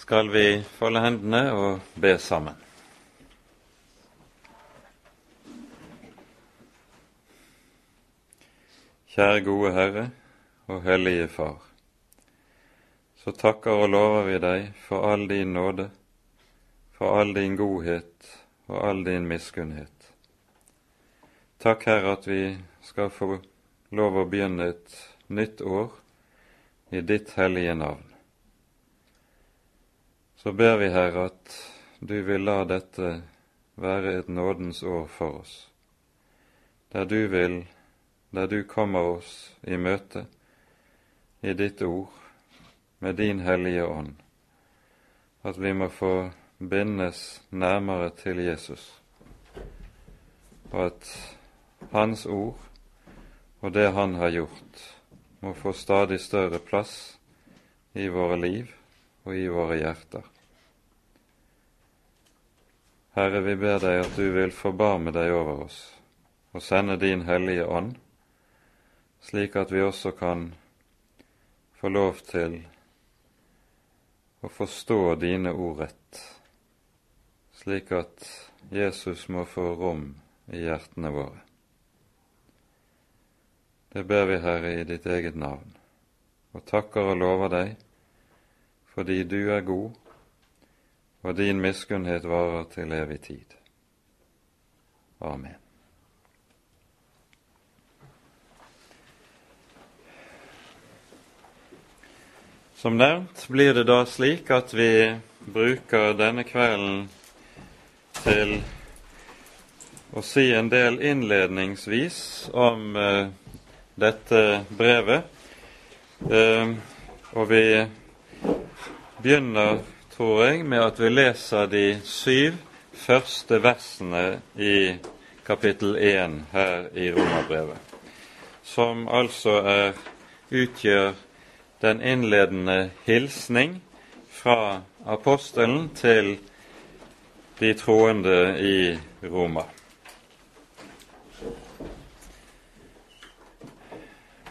skal vi folde hendene og be sammen. Kjære gode Herre og Hellige Far. Så takker og lover vi deg for all din nåde, for all din godhet og all din miskunnhet. Takk, Herre, at vi skal få lov å begynne et nytt år i ditt hellige navn. Så ber vi, Herre, at du vil la dette være et nådens år for oss, der du vil, der du kommer oss i møte i ditt ord med din Hellige Ånd, at vi må få bindes nærmere til Jesus, og at Hans ord og det Han har gjort, må få stadig større plass i våre liv og i våre hjerter. Herre, vi ber deg at du vil forbarme deg over oss og sende din Hellige Ånd, slik at vi også kan få lov til å forstå dine ord rett, slik at Jesus må få rom i hjertene våre. Det ber vi, Herre, i ditt eget navn, og takker og lover deg fordi du er god, og din miskunnhet varer til evig tid. Amen. Som nevnt blir det da slik at vi bruker denne kvelden til å si en del innledningsvis om uh, dette brevet. Uh, og vi begynner, tror jeg, med at vi leser de syv første versene i kapittel 1 her i Romerbrevet, som altså er, utgjør den innledende hilsning fra apostelen til de troende i Roma.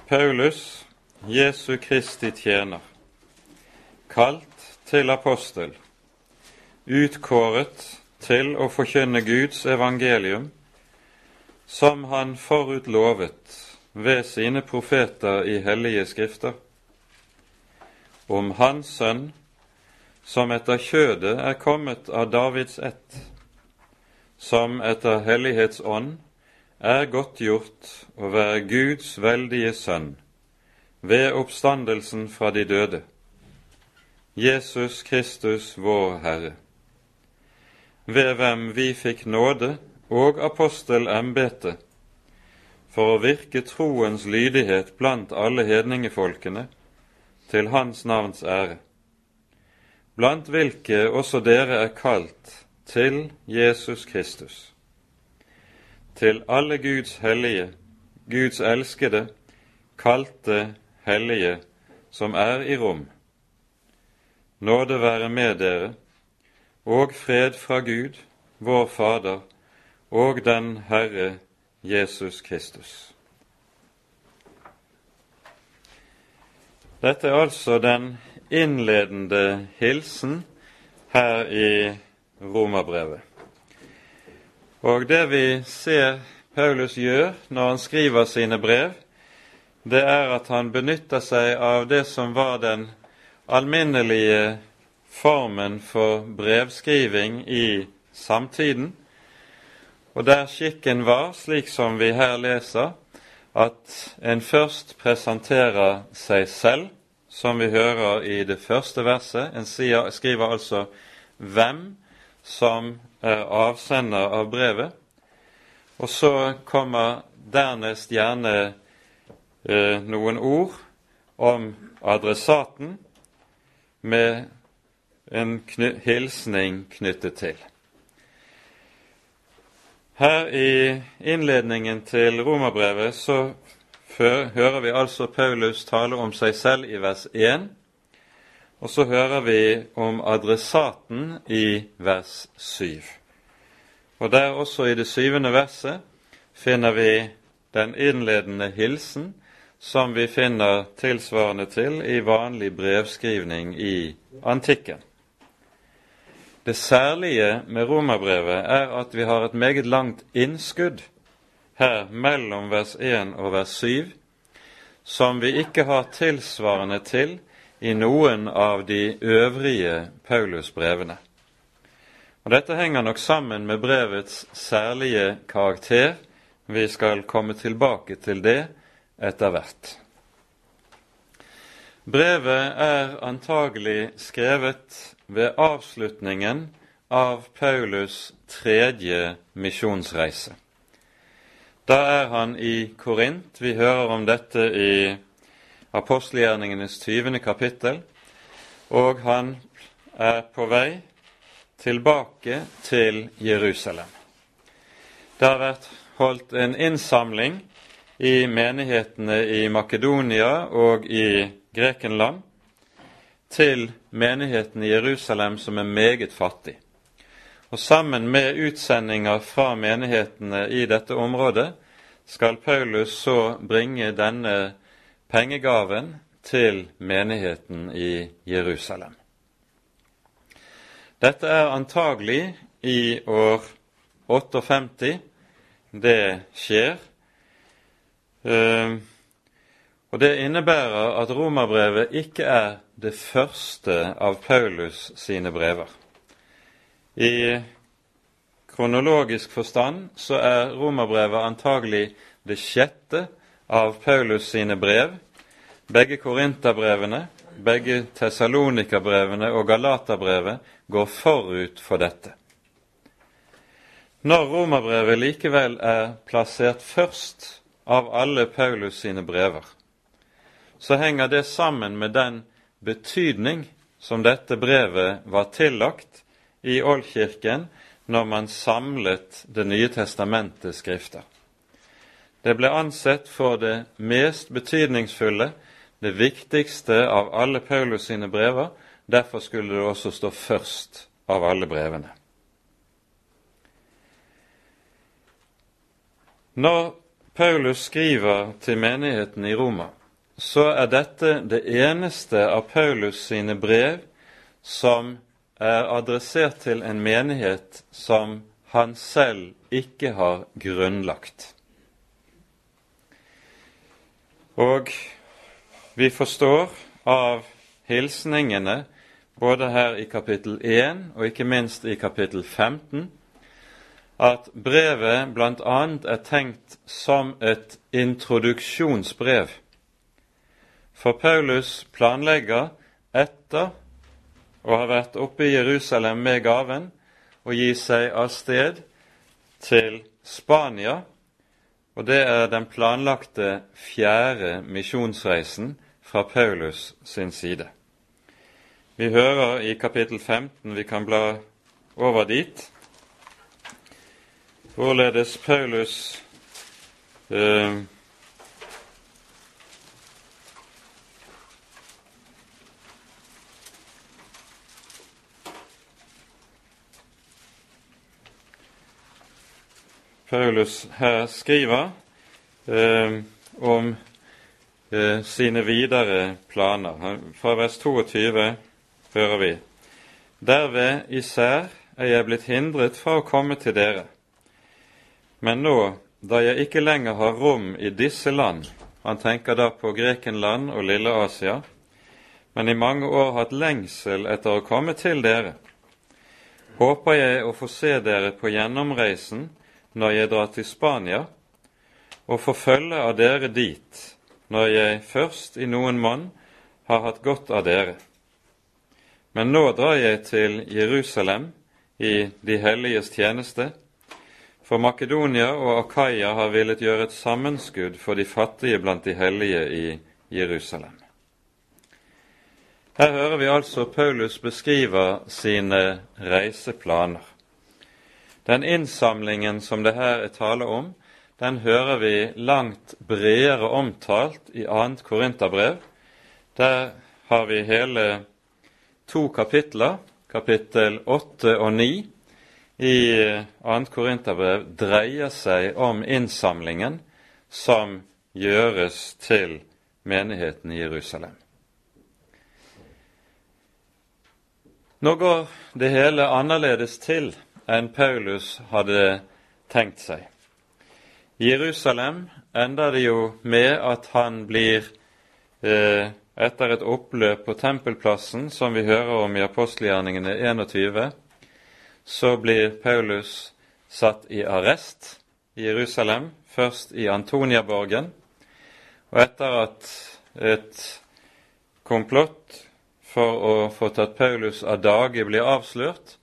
Paulus, Jesu Kristi tjener, kalt til apostel, utkåret til å forkynne Guds evangelium, som han forutlovet ved sine profeter i hellige skrifter, om Hans Sønn, som etter kjødet er kommet av Davids ett, som etter Hellighetsånd er godtgjort å være Guds veldige sønn ved oppstandelsen fra de døde, Jesus Kristus vår Herre, ved hvem vi fikk nåde og apostelembete for å virke troens lydighet blant alle hedningefolkene til Hans navns ære, blant hvilke også dere er kalt til Jesus Kristus til alle Guds hellige, Guds elskede, kalte hellige som er i rom. Nåde være med dere, og fred fra Gud, vår Fader, og den Herre Jesus Kristus. Dette er altså den innledende hilsen her i Romerbrevet. Og det vi ser Paulus gjør når han skriver sine brev, det er at han benytter seg av det som var den alminnelige formen for brevskriving i samtiden, og der skikken var, slik som vi her leser, at en først presenterer seg selv, som vi hører i det første verset. En skriver altså hvem som er avsender av brevet. Og så kommer dernest gjerne eh, noen ord om adressaten med en kny hilsning knyttet til. Her i innledningen til romerbrevet så hører vi altså Paulus tale om seg selv i vers 1 og så hører vi om adressaten i vers 7. Og der også i det syvende verset finner vi den innledende hilsen som vi finner tilsvarende til i vanlig brevskrivning i antikken. Det særlige med romerbrevet er at vi har et meget langt innskudd her mellom vers 1 og vers 7, som vi ikke har tilsvarende til i noen av de øvrige Paulus-brevene. Og Dette henger nok sammen med brevets særlige karakter. Vi skal komme tilbake til det etter hvert. Brevet er antagelig skrevet ved avslutningen av Paulus' tredje misjonsreise. Da er han i Korint. Vi hører om dette i apostelgjerningenes 20. kapittel. Og han er på vei tilbake til Jerusalem. Det har vært holdt en innsamling i menighetene i Makedonia og i Grekenland til menigheten i Jerusalem som er meget fattig. Og sammen med utsendinger fra menighetene i dette området skal Paulus så bringe denne pengegaven til menigheten i Jerusalem. Dette er antagelig i år 58 det skjer. Uh, og Det innebærer at romerbrevet ikke er det første av Paulus sine brever. I kronologisk forstand så er romerbrevet antagelig det sjette av Paulus sine brev. Begge korinterbrevene, begge Tessalonika-brevene og Galaterbrevet går forut for dette. Når romerbrevet likevel er plassert først av alle Paulus sine brever, så henger det sammen med den betydning som dette brevet var tillagt i Oldkirken når man samlet Det nye testamentets skrifter. Det ble ansett for det mest betydningsfulle, det viktigste av alle Paulus sine brever. Derfor skulle det også stå først av alle brevene. Når Paulus skriver til menigheten i Roma, så er dette det eneste av Paulus sine brev som er adressert til en menighet som han selv ikke har grunnlagt. Og vi forstår av hilsningene både her i kapittel 1 og ikke minst i kapittel 15 at brevet bl.a. er tenkt som et introduksjonsbrev for Paulus planlegger etter å ha vært oppe i Jerusalem med gaven å gi seg av sted til Spania, og det er den planlagte fjerde misjonsreisen fra Paulus sin side. Vi hører i kapittel 15, vi kan bla over dit, hvorledes Paulus eh, Paulus her skriver eh, om eh, sine videre planer. Fra vers 22 hører vi Derved især er jeg blitt hindret fra å komme til dere. Men nå, da jeg ikke lenger har rom i disse land, han tenker da på Grekenland og Lille-Asia, men i mange år hatt lengsel etter å komme til dere, håper jeg å få se dere på gjennomreisen når jeg drar til Spania, og få følge av dere dit når jeg først i noen monn har hatt godt av dere. Men nå drar jeg til Jerusalem i de helliges tjeneste, for Makedonia og Akaya har villet gjøre et sammenskudd for de fattige blant de hellige i Jerusalem. Her hører vi altså Paulus beskrive sine reiseplaner. Den innsamlingen som det her er tale om, den hører vi langt bredere omtalt i 2. Korinterbrev. Der har vi hele to kapitler, kapittel 8 og 9 i 2. Korinterbrev dreier seg om innsamlingen som gjøres til menigheten i Jerusalem. Nå går det hele annerledes til enn Paulus hadde tenkt seg. I Jerusalem ender det jo med at han blir, eh, etter et oppløp på tempelplassen, som vi hører om i apostelgjerningene 21, så blir Paulus satt i arrest i Jerusalem, først i Antoniaborgen. Og etter at et komplott for å få tatt Paulus av dage blir avslørt,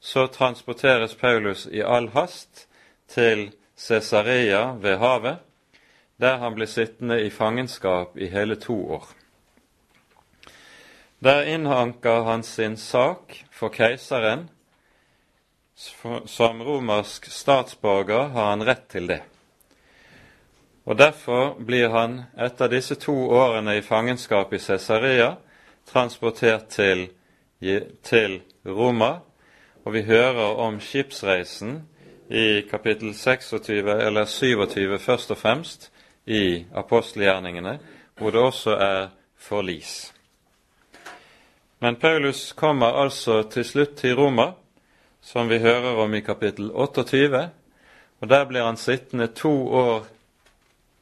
så transporteres Paulus i all hast til Cesarea ved havet, der han blir sittende i fangenskap i hele to år. Der innhanker han sin sak for keiseren. Som romersk statsborger har han rett til det. Og Derfor blir han etter disse to årene i fangenskap i Cesarea transportert til, til Roma, og vi hører om skipsreisen i kapittel 26 eller 27 først og fremst i apostelgjerningene, hvor det også er forlis. Men Paulus kommer altså til slutt til Roma, som vi hører om i kapittel 28, og der blir han sittende to år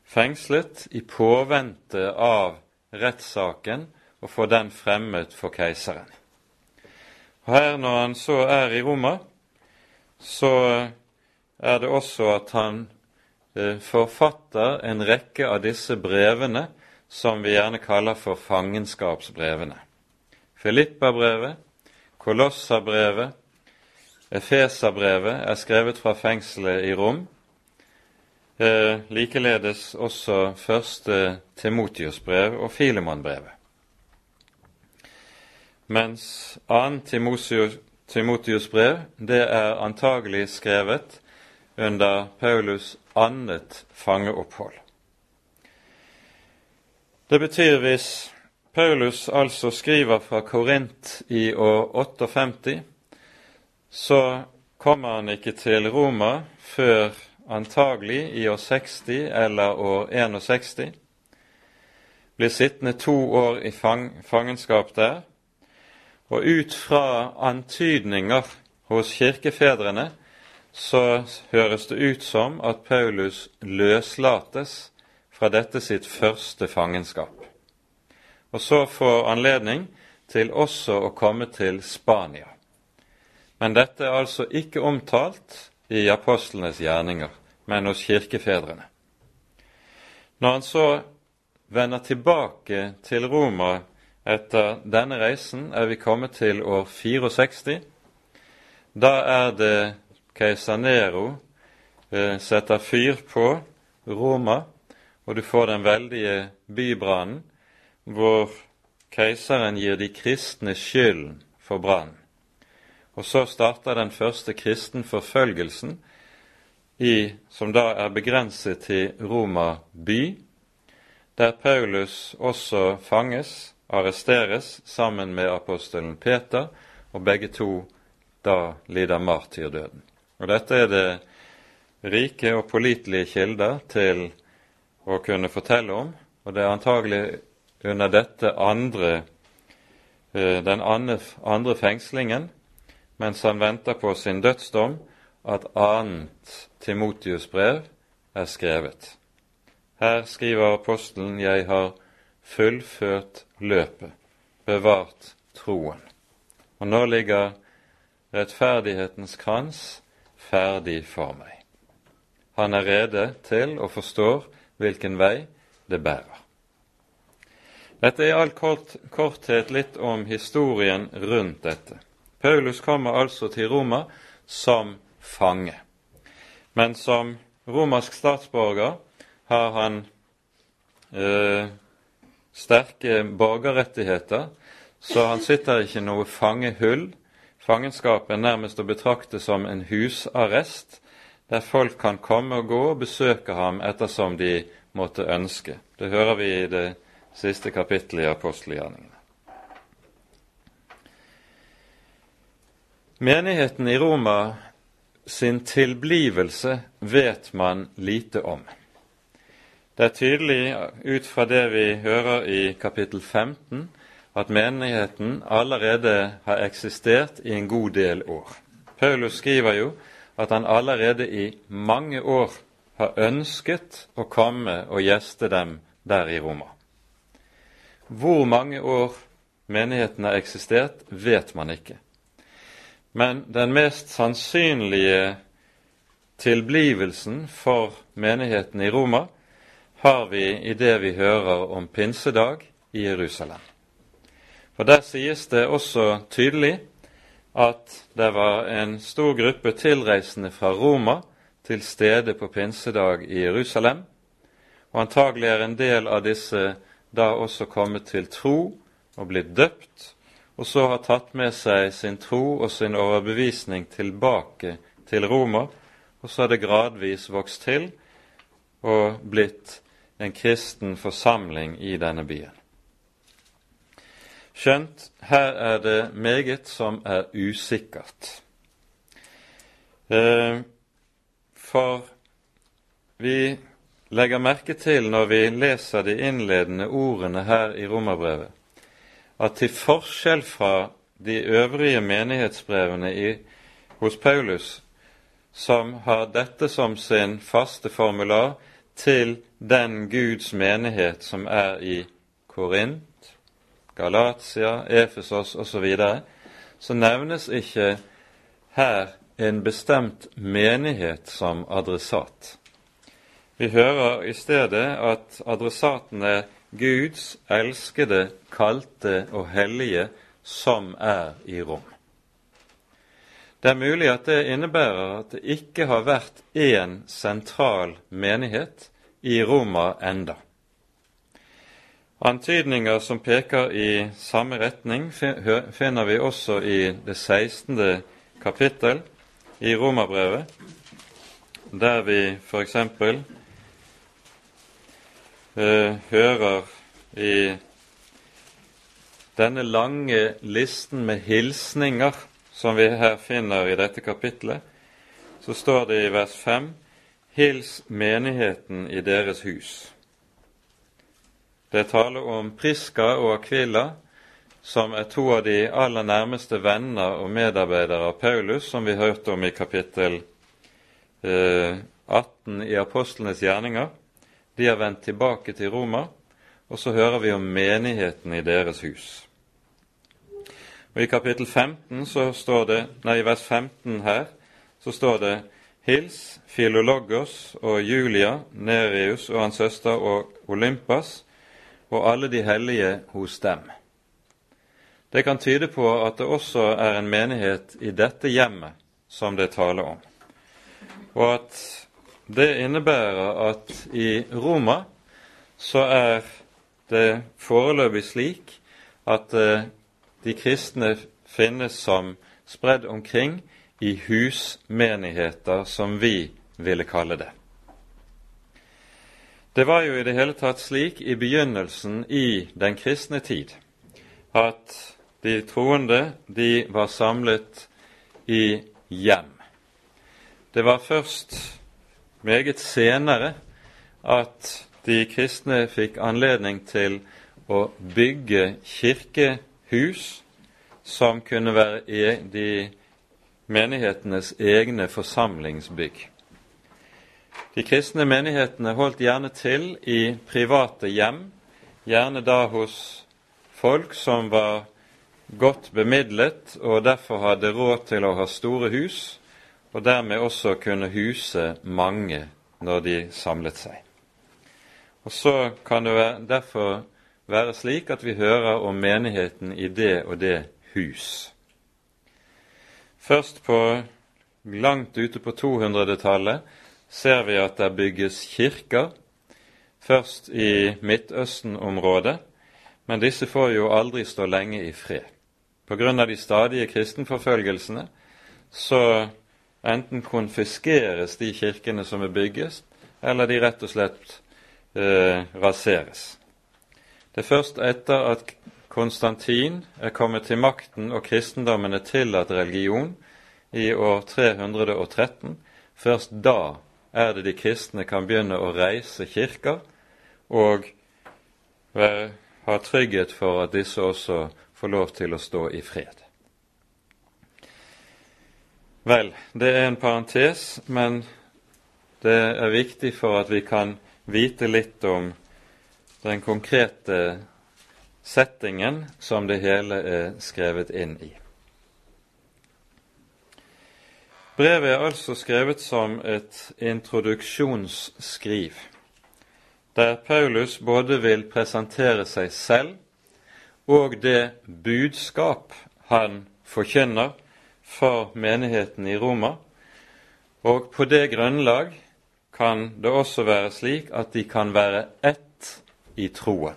fengslet i påvente av rettssaken og få den fremmet for keiseren. Og Her, når han så er i Roma, så er det også at han eh, forfatter en rekke av disse brevene som vi gjerne kaller for fangenskapsbrevene. Filippa-brevet, Kolossa-brevet, Efesa-brevet er skrevet fra fengselet i Rom. Eh, likeledes også første Timotius-brev og Filemon-brevet mens annet Timotius brev det er antagelig skrevet under Paulus' annet fangeopphold. Det betyr hvis Paulus altså skriver fra Korint i år 58, så kommer han ikke til Roma før antagelig i år 60 eller år 61. Blir sittende to år i fang fangenskap der og ut fra antydninger hos kirkefedrene så høres det ut som at Paulus løslates fra dette sitt første fangenskap, og så får anledning til også å komme til Spania. Men dette er altså ikke omtalt i apostlenes gjerninger, men hos kirkefedrene. Når han så vender tilbake til Roma etter denne reisen er vi kommet til år 64. Da er det keiser Nero eh, setter fyr på Roma, og du får den veldige bybrannen hvor keiseren gir de kristne skylden for brannen. Og så starter den første kristenforfølgelsen, i, som da er begrenset til Roma by, der Paulus også fanges arresteres sammen med apostelen Peter, og begge to da lider martyrdøden. Og Dette er det rike og pålitelige kilder til å kunne fortelle om, og det er antagelig under dette andre, eh, den andre fengslingen, mens han venter på sin dødsdom, at annet Timotius brev er skrevet. Her skriver apostelen 'Jeg har fullført løpet, bevart troen. Og nå ligger rettferdighetens krans ferdig for meg. Han er rede til og forstår hvilken vei det bærer. Dette er i all kort, korthet litt om historien rundt dette. Paulus kommer altså til Roma som fange. Men som romersk statsborger har han eh, sterke borgerrettigheter, så han sitter ikke noe fangehull. Fangenskap er nærmest å betrakte som en husarrest, der folk kan komme og gå og besøke ham ettersom de måtte ønske. Det hører vi i det siste kapittelet i apostelgjerningene. Menigheten i Roma sin tilblivelse vet man lite om. Det er tydelig ut fra det vi hører i kapittel 15, at menigheten allerede har eksistert i en god del år. Paulus skriver jo at han allerede i mange år har ønsket å komme og gjeste dem der i Roma. Hvor mange år menigheten har eksistert, vet man ikke. Men den mest sannsynlige tilblivelsen for menigheten i Roma har vi i det vi hører om pinsedag i Jerusalem. For Der sies det også tydelig at det var en stor gruppe tilreisende fra Roma til stede på pinsedag i Jerusalem, og antagelig er en del av disse da også kommet til tro og blitt døpt, og så har tatt med seg sin tro og sin overbevisning tilbake til Roma, og så har det gradvis vokst til og blitt en kristen forsamling i denne byen. Skjønt her er det meget som er usikkert. Eh, for vi legger merke til når vi leser de innledende ordene her i Romerbrevet, at til forskjell fra de øvrige menighetsbrevene i, hos Paulus, som har dette som sin faste formular til den Guds menighet som er i Korint, Galatia, Efesos osv., så, videre, så nevnes ikke her en bestemt menighet som adressat. Vi hører i stedet at adressaten er Guds elskede, kalte og hellige som er i rom. Det er mulig at det innebærer at det ikke har vært én sentral menighet i Roma enda. Antydninger som peker i samme retning, finner vi også i det 16. kapittel i Romerbrevet, der vi f.eks. Uh, hører i denne lange listen med hilsninger som vi her finner i dette kapitlet, så står det i vers 5 Hils menigheten i deres hus. Det taler om Priska og Akvila, som er to av de aller nærmeste venner og medarbeidere av Paulus, som vi hørte om i kapittel eh, 18 i Apostlenes gjerninger. De har vendt tilbake til Roma, og så hører vi om menigheten i deres hus. Og I kapittel 15 så står det, nei, i vers 15 her så står det Hils Filologos og Julia, Nereus og hans søster og Olympas og alle de hellige hos dem. Det kan tyde på at det også er en menighet i dette hjemmet som det taler om, og at det innebærer at i Roma så er det foreløpig slik at eh, de kristne finnes som spredd omkring i husmenigheter, som vi ville kalle det. Det var jo i det hele tatt slik i begynnelsen i den kristne tid at de troende de var samlet i hjem. Det var først meget senere at de kristne fikk anledning til å bygge kirkehus som kunne være e, de menighetenes egne forsamlingsbygg. De kristne menighetene holdt gjerne til i private hjem, gjerne da hos folk som var godt bemidlet og derfor hadde råd til å ha store hus, og dermed også kunne huse mange når de samlet seg. Og Så kan det derfor være slik at vi hører om menigheten i det og det hus. Først på langt ute på 200-tallet ser vi at det bygges kirker, først i Midtøsten-området, men disse får jo aldri stå lenge i fred. På grunn av de stadige kristenforfølgelsene så enten konfiskeres de kirkene som er bygges, eller de rett og slett eh, raseres. Det er først etter at Konstantin er kommet til makten og kristendommen er tillatt religion i år 313, først da er det de kristne kan begynne å reise kirker og ha trygghet for at disse også får lov til å stå i fred. Vel, det er en parentes, men det er viktig for at vi kan vite litt om den konkrete settingen som det hele er skrevet inn i. Brevet er altså skrevet som et introduksjonsskriv, der Paulus både vil presentere seg selv og det budskap han forkynner for menigheten i Roma, og på det grunnlag kan det også være slik at de kan være ett i troen.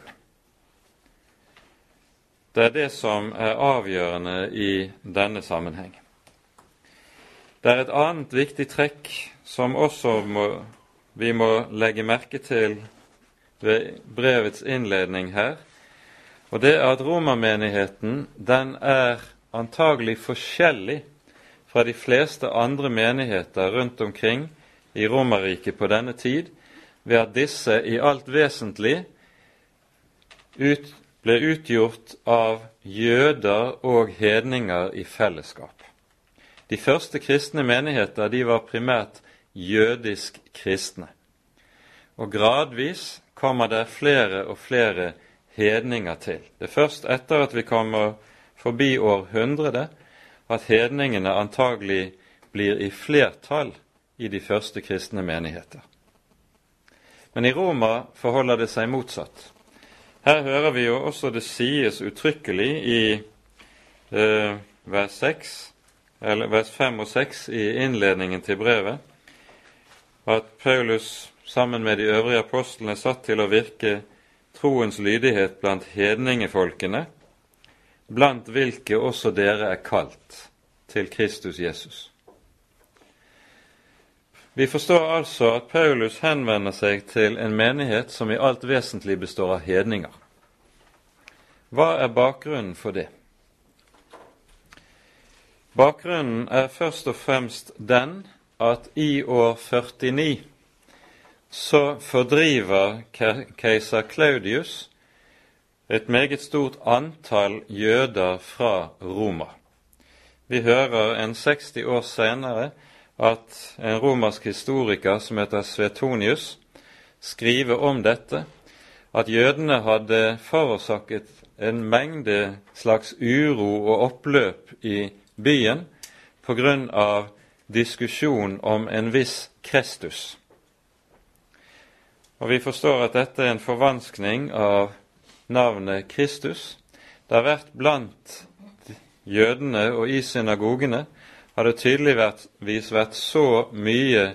Det er det som er avgjørende i denne sammenheng. Det er et annet viktig trekk som også må, vi må legge merke til ved brevets innledning her, og det er at romermenigheten den er antagelig forskjellig fra de fleste andre menigheter rundt omkring i Romerriket på denne tid, ved at disse i alt vesentlig ut, ble utgjort av jøder og hedninger i fellesskap. De første kristne menigheter de var primært jødisk kristne. Og gradvis kommer det flere og flere hedninger til. Det er først etter at vi kommer forbi århundret at hedningene antagelig blir i flertall i de første kristne menigheter. Men i Roma forholder det seg motsatt. Her hører vi jo også det sies uttrykkelig i eh, vers, 6, eller vers 5 og 6 i innledningen til brevet at Paulus sammen med de øvrige apostlene satt til å virke troens lydighet blant hedningefolkene blant hvilke også dere er kalt til Kristus Jesus. Vi forstår altså at Paulus henvender seg til en menighet som i alt vesentlig består av hedninger. Hva er bakgrunnen for det? Bakgrunnen er først og fremst den at i år 49 så fordriver keiser Claudius et meget stort antall jøder fra Roma. Vi hører en 60 år senere at en romersk historiker som heter Svetonius, skriver om dette, at jødene hadde forårsaket en mengde slags uro og oppløp i byen av diskusjon om en viss Kristus. Og Vi forstår at dette er en forvanskning av navnet Kristus. Det har vært blant jødene og i synagogene har det tydeligvis vært så mye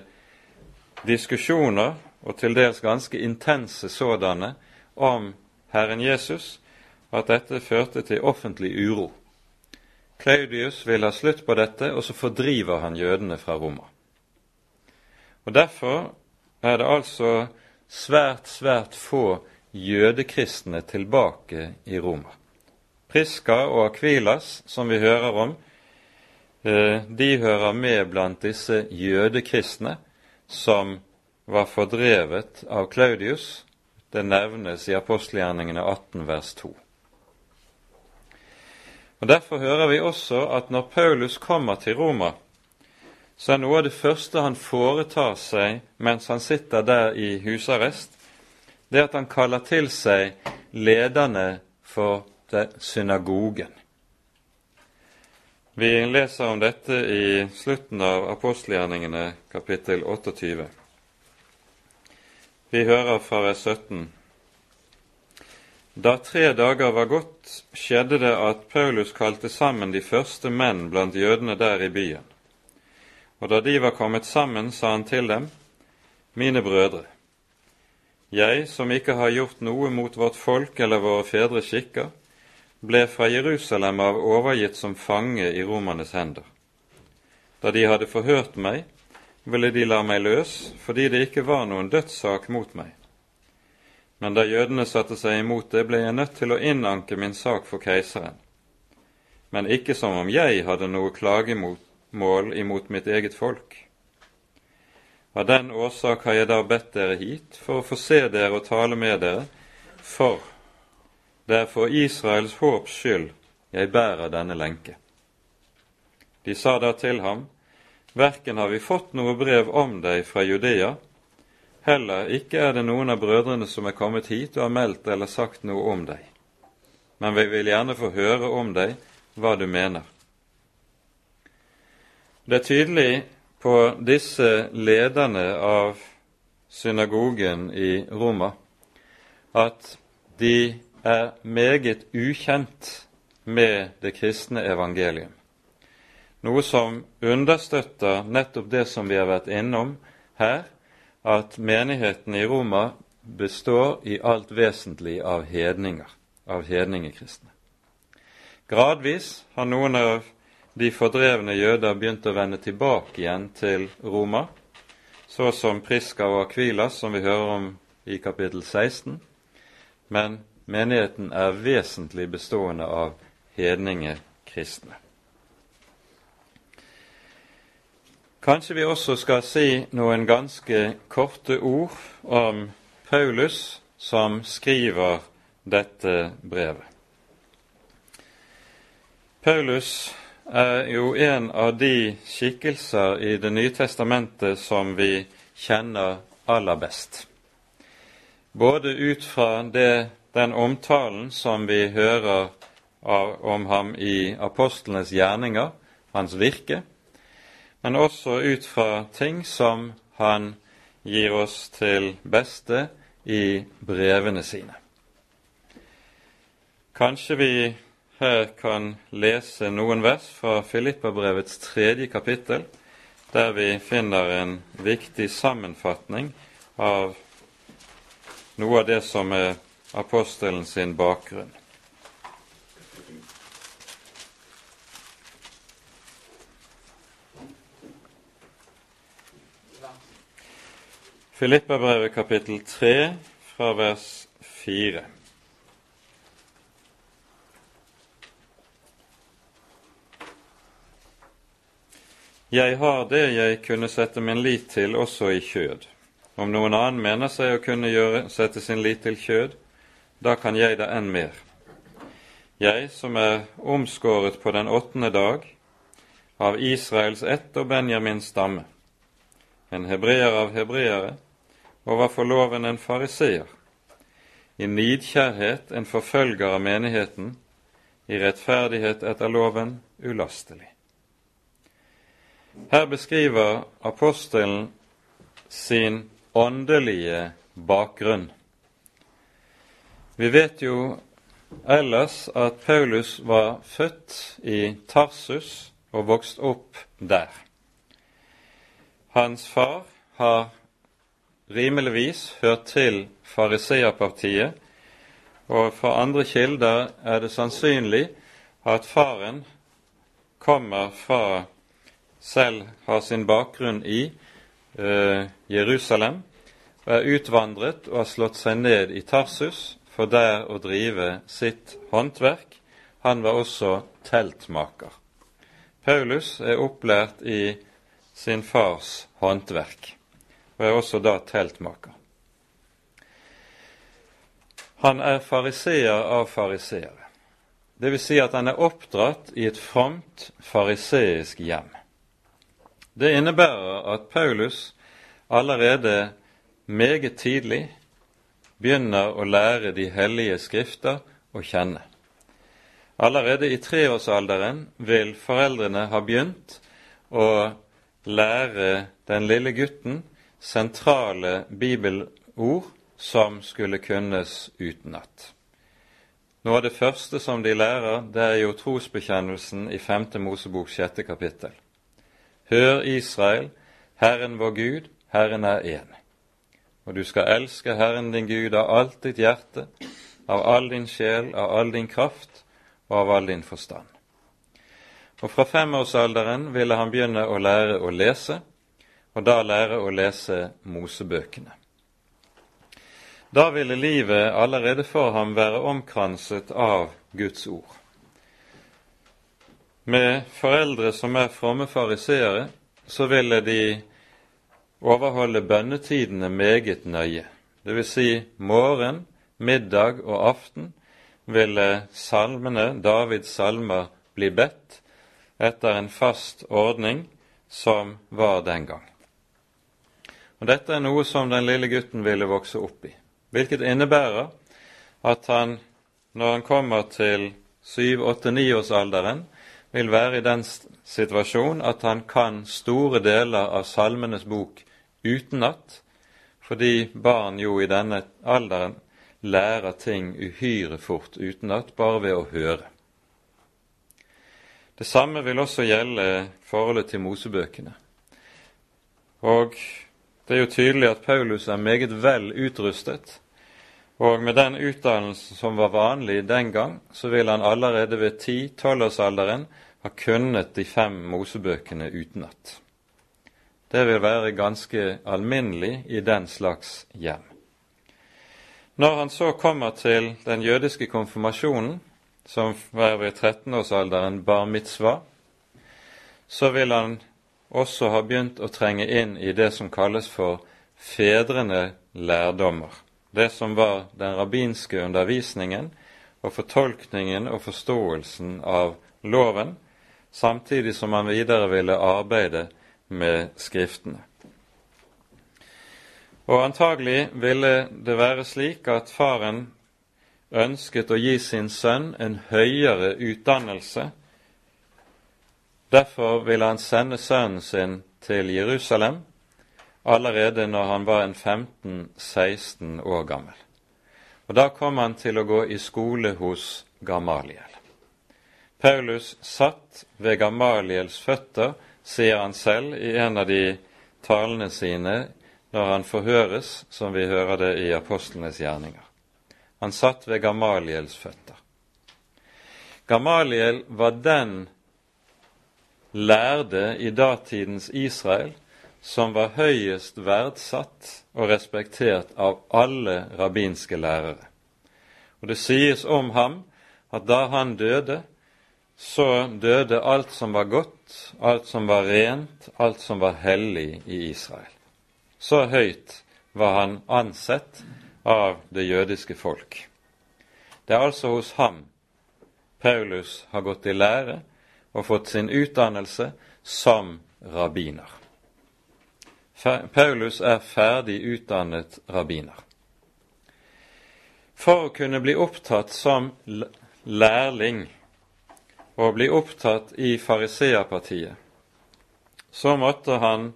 diskusjoner, og til dels ganske intense sådanne, om Herren Jesus, at dette førte til offentlig uro. Claudius vil ha slutt på dette, og så fordriver han jødene fra Roma. Og Derfor er det altså svært, svært få jødekristne tilbake i Roma. Priska og Akvilas, som vi hører om, eh, de hører med blant disse jødekristne som var fordrevet av Claudius. Det nevnes i apostelgjerningene 18 vers 2. Og Derfor hører vi også at når Paulus kommer til Roma, så er noe av det første han foretar seg mens han sitter der i husarrest, det at han kaller til seg lederne for synagogen. Vi leser om dette i slutten av apostelgjerningene kapittel 28. Vi hører fra vers 17. Da tre dager var gått, skjedde det at Paulus kalte sammen de første menn blant jødene der i byen. Og da de var kommet sammen, sa han til dem, Mine brødre, jeg, som ikke har gjort noe mot vårt folk eller våre fedres skikker, ble fra Jerusalem av overgitt som fange i romernes hender. Da de hadde forhørt meg, ville de la meg løs fordi det ikke var noen dødssak mot meg. Men da jødene satte seg imot det, ble jeg nødt til å innanke min sak for keiseren. Men ikke som om jeg hadde noe klagemål imot mitt eget folk. Av den årsak har jeg da bedt dere hit, for å få se dere og tale med dere, for det er for Israels håps skyld jeg bærer denne lenke. De sa da til ham, Verken har vi fått noe brev om deg fra Judea, heller ikke er det noen av brødrene som er kommet hit og har meldt eller sagt noe om deg. Men vi vil gjerne få høre om deg hva du mener. Det er tydelig på disse lederne av synagogen i Roma at de er meget ukjent med det kristne evangelium noe som understøtter nettopp det som vi har vært innom her, at menigheten i Roma består i alt vesentlig av hedninger, av hedningekristne. Gradvis har noen av de fordrevne jøder begynte å vende tilbake igjen til Roma, så som Priska og Akvilas, som vi hører om i kapittel 16, men menigheten er vesentlig bestående av hedningekristne. Kanskje vi også skal si noen ganske korte ord om Paulus som skriver dette brevet. Paulus er jo en av de skikkelser i Det nye testamentet som vi kjenner aller best. Både ut fra det, den omtalen som vi hører av, om ham i apostlenes gjerninger, hans virke, men også ut fra ting som han gir oss til beste i brevene sine. Kanskje vi her kan lese noen vers fra Filippabrevets tredje kapittel, der vi finner en viktig sammenfatning av noe av det som er apostelen sin bakgrunn. Filippabrevet kapittel 3 fra vers 4. Jeg har det jeg kunne sette min lit til også i kjød. Om noen annen mener seg å kunne gjøre, sette sin lit til kjød, da kan jeg det enn mer. Jeg som er omskåret på den åttende dag, av Israels ett og Benjamins stamme, en hebreer av hebreere, og var for loven en fariseer, i nidkjærhet en forfølger av menigheten, i rettferdighet etter loven ulastelig. Her beskriver apostelen sin åndelige bakgrunn. Vi vet jo ellers at Paulus var født i Tarsus og vokst opp der. Hans far har rimeligvis hørt til fariseerpartiet, og fra andre kilder er det sannsynlig at faren kommer fra selv har sin bakgrunn i eh, Jerusalem, og er utvandret og har slått seg ned i Tarsus for der å drive sitt håndverk. Han var også teltmaker. Paulus er opplært i sin fars håndverk og er også da teltmaker. Han er fariseer av fariseere. Vil si at han er oppdratt i et fromt fariseisk hjem. Det innebærer at Paulus allerede meget tidlig begynner å lære de hellige skrifter å kjenne. Allerede i treårsalderen vil foreldrene ha begynt å lære den lille gutten sentrale bibelord som skulle kunnes utenat. Noe av det første som de lærer, det er jo trosbekjennelsen i 5. Mosebok 6. kapittel. Hør Israel, Herren vår Gud, Herren er én. Og du skal elske Herren din Gud av alt ditt hjerte, av all din sjel, av all din kraft og av all din forstand. Og fra femårsalderen ville han begynne å lære å lese, og da lære å lese Mosebøkene. Da ville livet allerede for ham være omkranset av Guds ord. Med foreldre som er fromme fariseere, så ville de overholde bønnetidene meget nøye. Det vil si morgen, middag og aften ville salmene, Davids salmer, bli bedt etter en fast ordning som var den gang. Og Dette er noe som den lille gutten ville vokse opp i, hvilket innebærer at han, når han kommer til syv, åtte, niårsalderen, vil være i den situasjon at han kan store deler av Salmenes bok utenat, fordi barn jo i denne alderen lærer ting uhyre fort utenat bare ved å høre. Det samme vil også gjelde forholdet til Mosebøkene. Og det er jo tydelig at Paulus er meget vel utrustet, og med den utdannelsen som var vanlig den gang, så vil han allerede ved 10-12-årsalderen ha kunnet de fem Mosebøkene utenat. Det vil være ganske alminnelig i den slags hjem. Når han så kommer til den jødiske konfirmasjonen, som var ved 13-årsalderen bar mitzvah, så vil han også ha begynt å trenge inn i det som kalles for fedrene lærdommer. Det som var den rabbinske undervisningen og fortolkningen og forståelsen av loven, samtidig som han videre ville arbeide med Skriftene. Og antagelig ville det være slik at faren ønsket å gi sin sønn en høyere utdannelse. Derfor ville han sende sønnen sin til Jerusalem allerede når han var en 15-16 år gammel. Og Da kom han til å gå i skole hos Gamaliel. Paulus satt ved Gamaliels føtter, sier han selv i en av de talene sine når han forhøres, som vi hører det i apostlenes gjerninger. Han satt ved Gamaliels føtter. Gamaliel var den lærde i datidens Israel som var høyest verdsatt og respektert av alle rabbinske lærere. Og Det sies om ham at da han døde, så døde alt som var godt, alt som var rent, alt som var hellig i Israel. Så høyt var han ansett av det jødiske folk. Det er altså hos ham Paulus har gått i lære og fått sin utdannelse som rabbiner. Paulus er ferdig utdannet rabbiner. For å kunne bli opptatt som lærling og bli opptatt i fariseerpartiet, så måtte han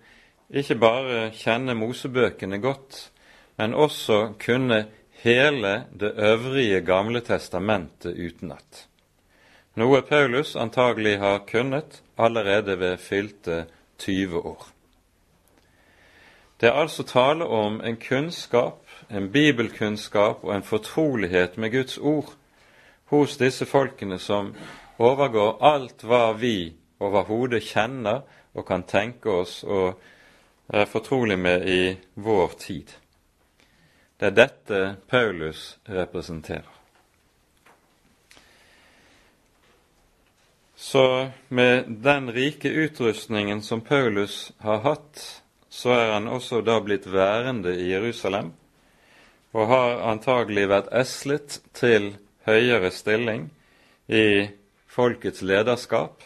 ikke bare kjenne Mosebøkene godt, men også kunne hele det øvrige Gamle testamentet utenat. Noe Paulus antagelig har kunnet allerede ved fylte 20 år. Det er altså tale om en kunnskap, en bibelkunnskap og en fortrolighet med Guds ord hos disse folkene som overgår alt hva vi overhodet kjenner og kan tenke oss og er fortrolig med i vår tid. Det er dette Paulus representerer. Så med den rike utrustningen som Paulus har hatt, så er han også da blitt værende i Jerusalem, og har antagelig vært eslet til høyere stilling i folkets lederskap,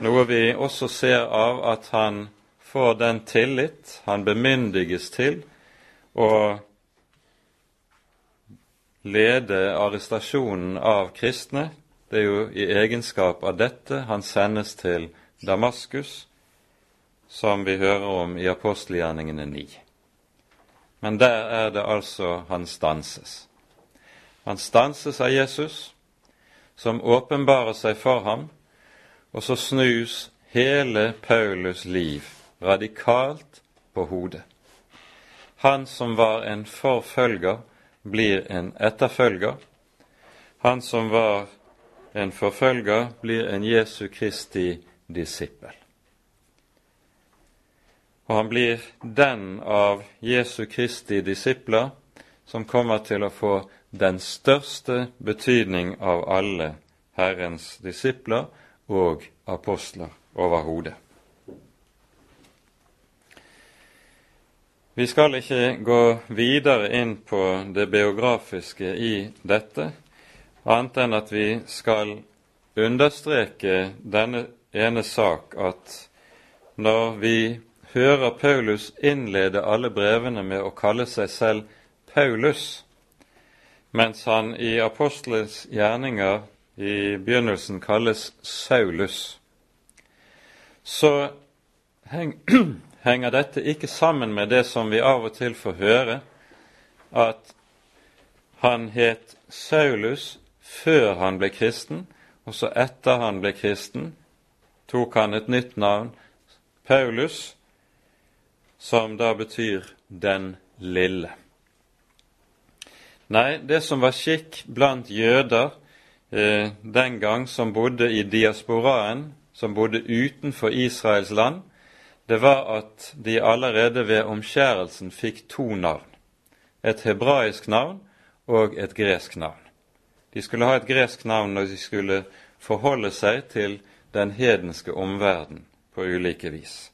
noe vi også ser av at han får den tillit han bemyndiges til å lede arrestasjonen av kristne. Det er jo i egenskap av dette han sendes til Damaskus, som vi hører om i apostelgjerningene 9. Men der er det altså han stanses. Han stanses av Jesus, som åpenbarer seg for ham, og så snus hele Paulus liv radikalt på hodet. Han som var en forfølger, blir en etterfølger. Han som var en forfølger, blir en Jesu Kristi disippel. Og han blir den av Jesu Kristi disipler som kommer til å få den største betydning av alle Herrens disipler og apostler overhodet. Vi skal ikke gå videre inn på det biografiske i dette, annet enn at vi skal understreke denne ene sak at når vi hører Paulus innlede alle brevene med å kalle seg selv Paulus, mens han i apostelens gjerninger i begynnelsen kalles Saulus, så henger dette ikke sammen med det som vi av og til får høre, at han het Saulus før han ble kristen, og så etter han ble kristen, tok han et nytt navn, Paulus, som da betyr den lille. Nei, det som var skikk blant jøder eh, den gang som bodde i diasporaen, som bodde utenfor Israels land, det var at de allerede ved omskjærelsen fikk to navn. Et hebraisk navn og et gresk navn. De skulle ha et gresk navn når de skulle forholde seg til den hedenske omverden på ulike vis.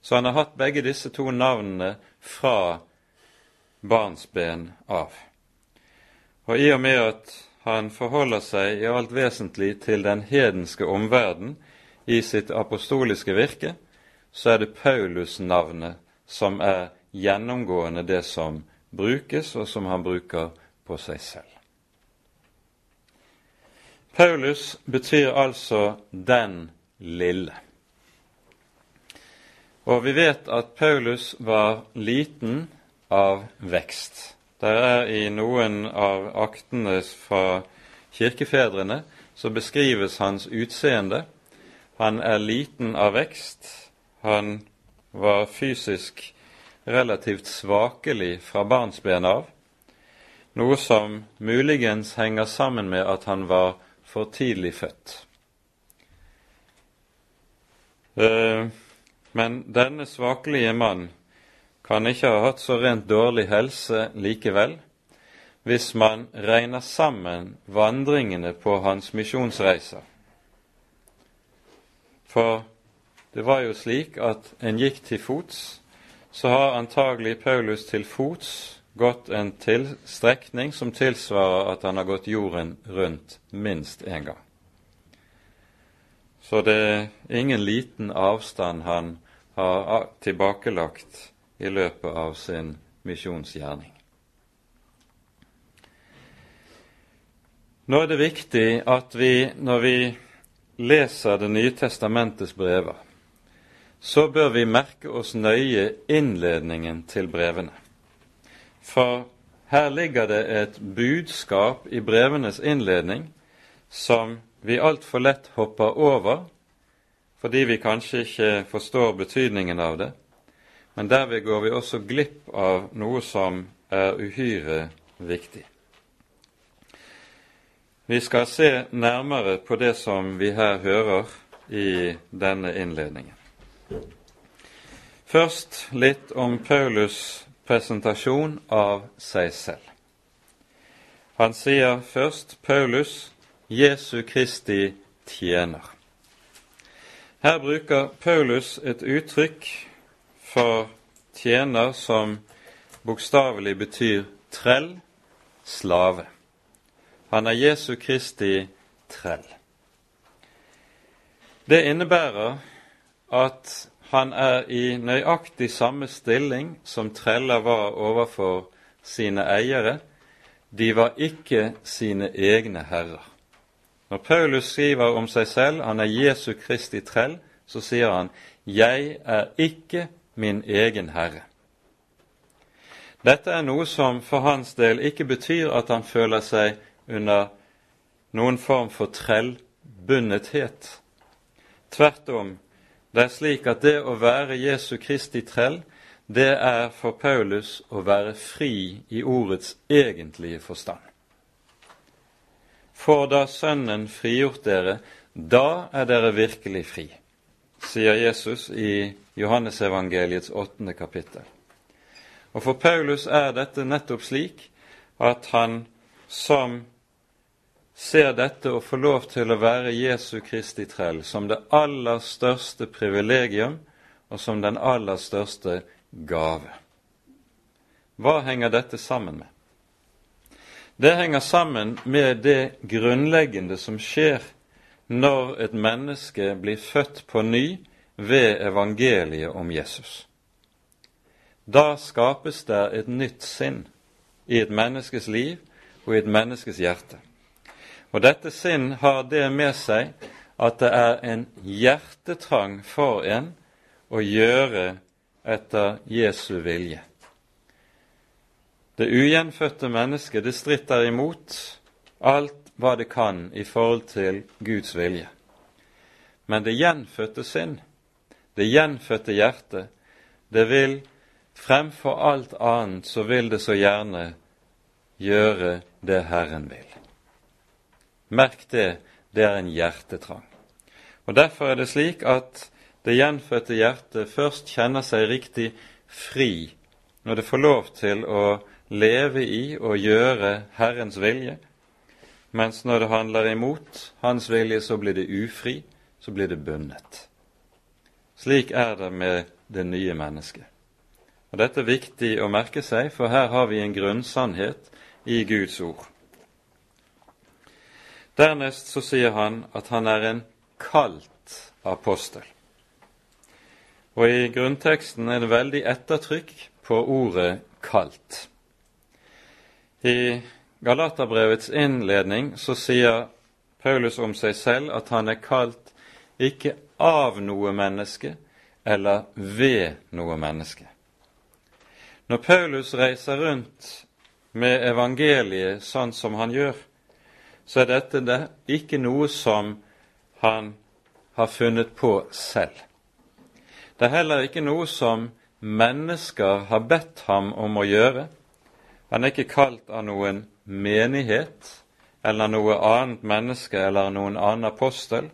Så han har hatt begge disse to navnene fra barnsben av. Og i og med at han forholder seg i alt vesentlig til den hedenske omverden i sitt apostoliske virke, så er det Paulus-navnet som er gjennomgående det som brukes, og som han bruker på seg selv. Paulus betyr altså 'den lille'. Og vi vet at Paulus var liten av vekst. Det er i noen av aktene fra kirkefedrene så beskrives hans utseende. Han er liten av vekst, han var fysisk relativt svakelig fra barnsben av, noe som muligens henger sammen med at han var for tidlig født. Eh, men denne svakelige mann kan ikke ha hatt så rent dårlig helse likevel, hvis man regner sammen vandringene på hans misjonsreiser. For det var jo slik at en gikk til fots, så har antagelig Paulus til fots gått en strekning som tilsvarer at han har gått jorden rundt minst én gang. Så det er ingen liten avstand han har tilbakelagt i løpet av sin misjonsgjerning. Nå er det viktig at vi, når vi leser Det nye testamentets brever, så bør vi merke oss nøye innledningen til brevene. For her ligger det et budskap i brevenes innledning som vi altfor lett hopper over fordi vi kanskje ikke forstår betydningen av det, men derved går vi også glipp av noe som er uhyre viktig. Vi skal se nærmere på det som vi her hører i denne innledningen. Først litt om Paulus' presentasjon av seg selv. Han sier først Paulus, Jesu Kristi tjener. Her bruker Paulus et uttrykk for tjener som bokstavelig betyr trell, slave. Han er Jesu Kristi trell. Det innebærer at han er i nøyaktig samme stilling som treller var overfor sine eiere. De var ikke sine egne herrer. Når Paulus skriver om seg selv, han er Jesu Kristi trell, så sier han 'Jeg er ikke min egen herre'. Dette er noe som for hans del ikke betyr at han føler seg under noen form for trellbundethet. Tvert om det er slik at det å være Jesu Kristi trell, det er for Paulus å være fri i ordets egentlige forstand. For da Sønnen frigjort dere, da er dere virkelig fri, sier Jesus i Johannesevangeliets åttende kapittel. Og for Paulus er dette nettopp slik at han som ser dette å få lov til å være Jesu Kristi trell som det aller største privilegium og som den aller største gave. Hva henger dette sammen med? det henger sammen med det grunnleggende som skjer når et menneske blir født på ny ved evangeliet om Jesus. Da skapes det et nytt sinn i et menneskes liv og i et menneskes hjerte. Og dette sinn har det med seg at det er en hjertetrang for en å gjøre etter Jesu vilje. Det ugjenfødte mennesket det stritter imot alt hva det kan i forhold til Guds vilje. Men det gjenfødte sinn, det gjenfødte hjertet, det vil fremfor alt annet så vil det så gjerne gjøre det Herren vil. Merk det, det er en hjertetrang. Og Derfor er det slik at det gjenfødte hjertet først kjenner seg riktig fri når det får lov til å leve i og gjøre Herrens vilje, mens når det handler imot Hans vilje, så blir det ufri, så blir det bundet. Slik er det med det nye mennesket. Og Dette er viktig å merke seg, for her har vi en grunnsannhet i Guds ord. Dernest så sier han at han er en kalt apostel. Og i grunnteksten er det veldig ettertrykk på ordet 'kalt'. I Galaterbrevets innledning så sier Paulus om seg selv at han er kalt ikke av noe menneske eller ved noe menneske. Når Paulus reiser rundt med evangeliet sånn som han gjør, så er dette det ikke noe som han har funnet på selv. Det er heller ikke noe som mennesker har bedt ham om å gjøre. Han er ikke kalt av noen menighet eller noe annet menneske eller noen annen apostel.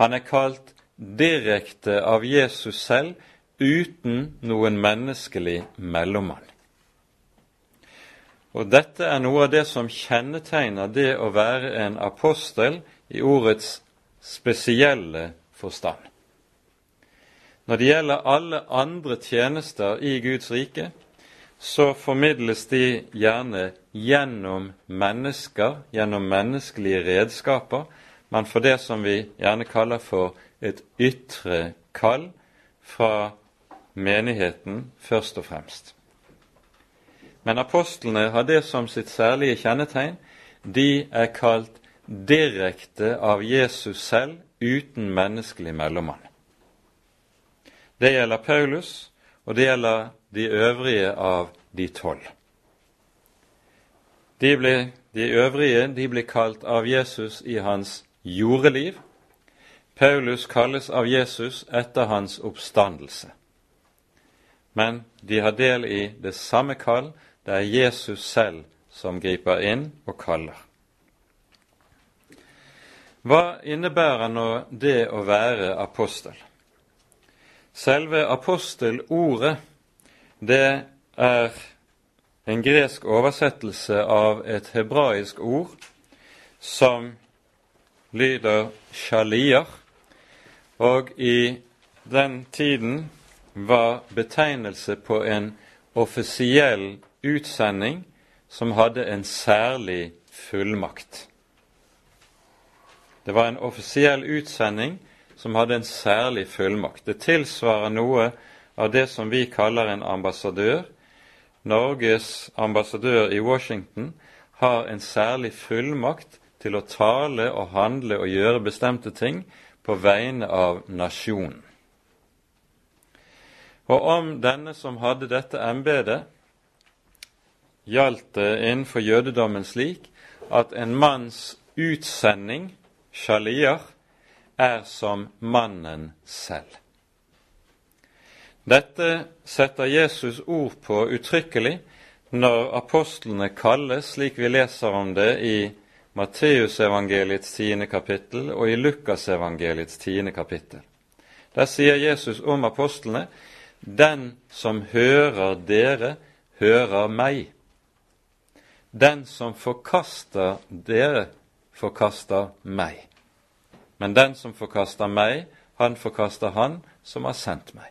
Han er kalt direkte av Jesus selv uten noen menneskelig mellommann. Og Dette er noe av det som kjennetegner det å være en apostel i ordets spesielle forstand. Når det gjelder alle andre tjenester i Guds rike, så formidles de gjerne gjennom mennesker, gjennom menneskelige redskaper. Man for det som vi gjerne kaller for et ytre kall fra menigheten først og fremst. Men apostlene har det som sitt særlige kjennetegn. De er kalt direkte av Jesus selv, uten menneskelig mellommann. Det gjelder Paulus, og det gjelder de øvrige av de tolv. De, de øvrige de blir kalt av Jesus i hans jordeliv. Paulus kalles av Jesus etter hans oppstandelse. Men de har del i det samme kall. Det er Jesus selv som griper inn og kaller. Hva innebærer nå det å være apostel? Selve apostelordet det er en gresk oversettelse av et hebraisk ord som lyder shalier, og i den tiden var betegnelse på en offisiell utsending som hadde en særlig fullmakt. Det var en offisiell utsending som hadde en særlig fullmakt. Det tilsvarer noe av det som vi kaller en ambassadør. Norges ambassadør i Washington har en særlig fullmakt til å tale og handle og gjøre bestemte ting på vegne av nasjonen. Og om denne som hadde dette embetet, gjaldt det innenfor jødedommen slik at en manns utsending, shaliar, er som mannen selv. Dette setter Jesus ord på uttrykkelig når apostlene kalles, slik vi leser om det i Matteusevangeliets tiende kapittel og i Lukasevangeliets tiende kapittel. Der sier Jesus om apostlene den som hører dere, hører meg. Den som forkaster dere, forkaster meg. Men den som forkaster meg, han forkaster Han som har sendt meg.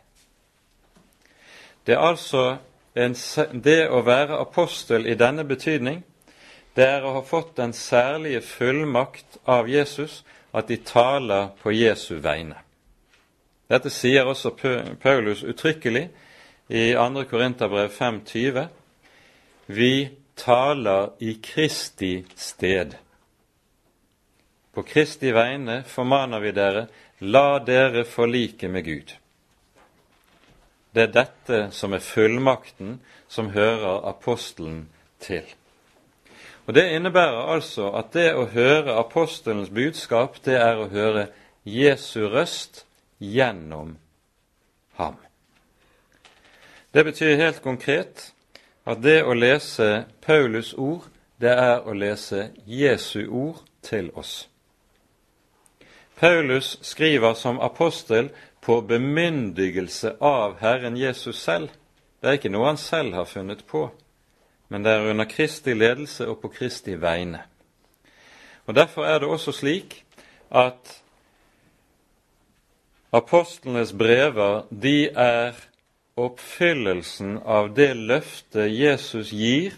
Det er altså en, det å være apostel i denne betydning, det er å ha fått den særlige fullmakt av Jesus at de taler på Jesu vegne. Dette sier også Paulus uttrykkelig i 2. Korinterbrev 5,20. Vi taler i Kristi sted. På Kristi vegne formaner vi dere, la dere forlike med Gud. Det er dette som er fullmakten som hører apostelen til. Og Det innebærer altså at det å høre apostelens budskap, det er å høre Jesu røst gjennom ham. Det betyr helt konkret at det å lese Paulus ord, det er å lese Jesu ord til oss. Paulus skriver som apostel på bemyndigelse av Herren Jesus selv. Det er ikke noe han selv har funnet på, men det er under Kristi ledelse og på Kristi vegne. Og Derfor er det også slik at apostlenes brever de er oppfyllelsen av det løftet Jesus gir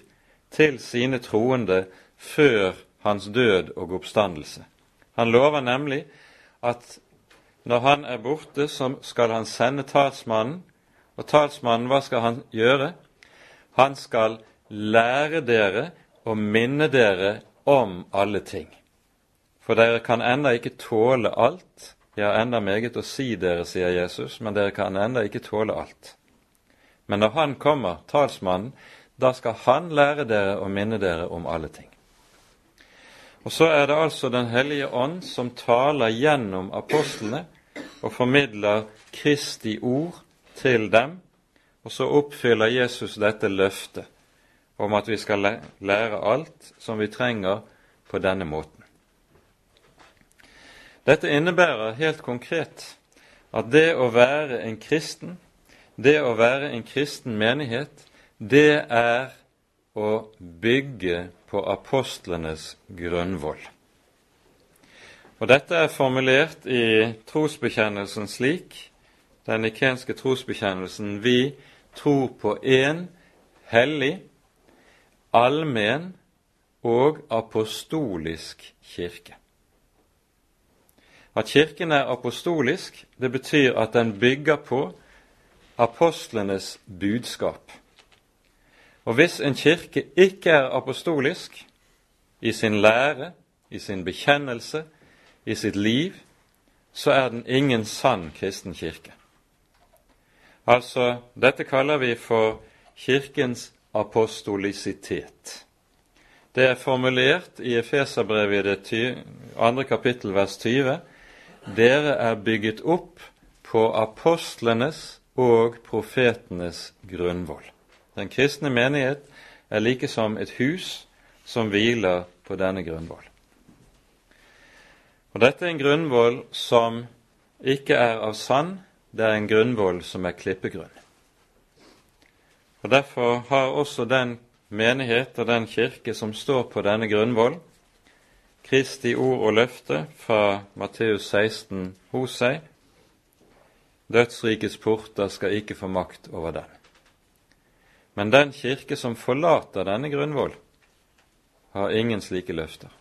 til sine troende før hans død og oppstandelse. Han lover nemlig at når han er borte, så skal han sende talsmannen. Og talsmannen, hva skal han gjøre? Han skal lære dere og minne dere om alle ting. For dere kan enda ikke tåle alt, jeg har enda meget å si dere, sier Jesus, men dere kan enda ikke tåle alt. Men når Han kommer, talsmannen, da skal Han lære dere og minne dere om alle ting. Og så er det altså Den hellige ånd som taler gjennom apostlene og formidler Kristi ord til dem, og så oppfyller Jesus dette løftet om at vi skal lære alt som vi trenger på denne måten. Dette innebærer helt konkret at det å være en kristen, det å være en kristen menighet, det er å bygge på apostlenes grunnvoll. Og Dette er formulert i trosbekjennelsen slik, den nikenske trosbekjennelsen vi tror på én hellig, allmenn og apostolisk kirke. At Kirken er apostolisk, det betyr at den bygger på apostlenes budskap. Og hvis en kirke ikke er apostolisk i sin lære, i sin bekjennelse, i sitt liv, så er den ingen sann kristen kirke. Altså, dette kaller vi for Kirkens apostolisitet. Det er formulert i Efeserbrevet i det andre kapittel vers 20 dere er bygget opp på apostlenes og profetenes grunnvoll. Den kristne menighet er like som et hus som hviler på denne grunnvoll. Og Dette er en grunnvoll som ikke er av sand, det er en grunnvoll som er klippegrunn. Og Derfor har også den menighet og den kirke som står på denne grunnvoll, Kristi ord og løfte fra Matteus 16 hos seg. Dødsrikets porter skal ikke få makt over den. Men den kirke som forlater denne grunnvoll, har ingen slike løfter.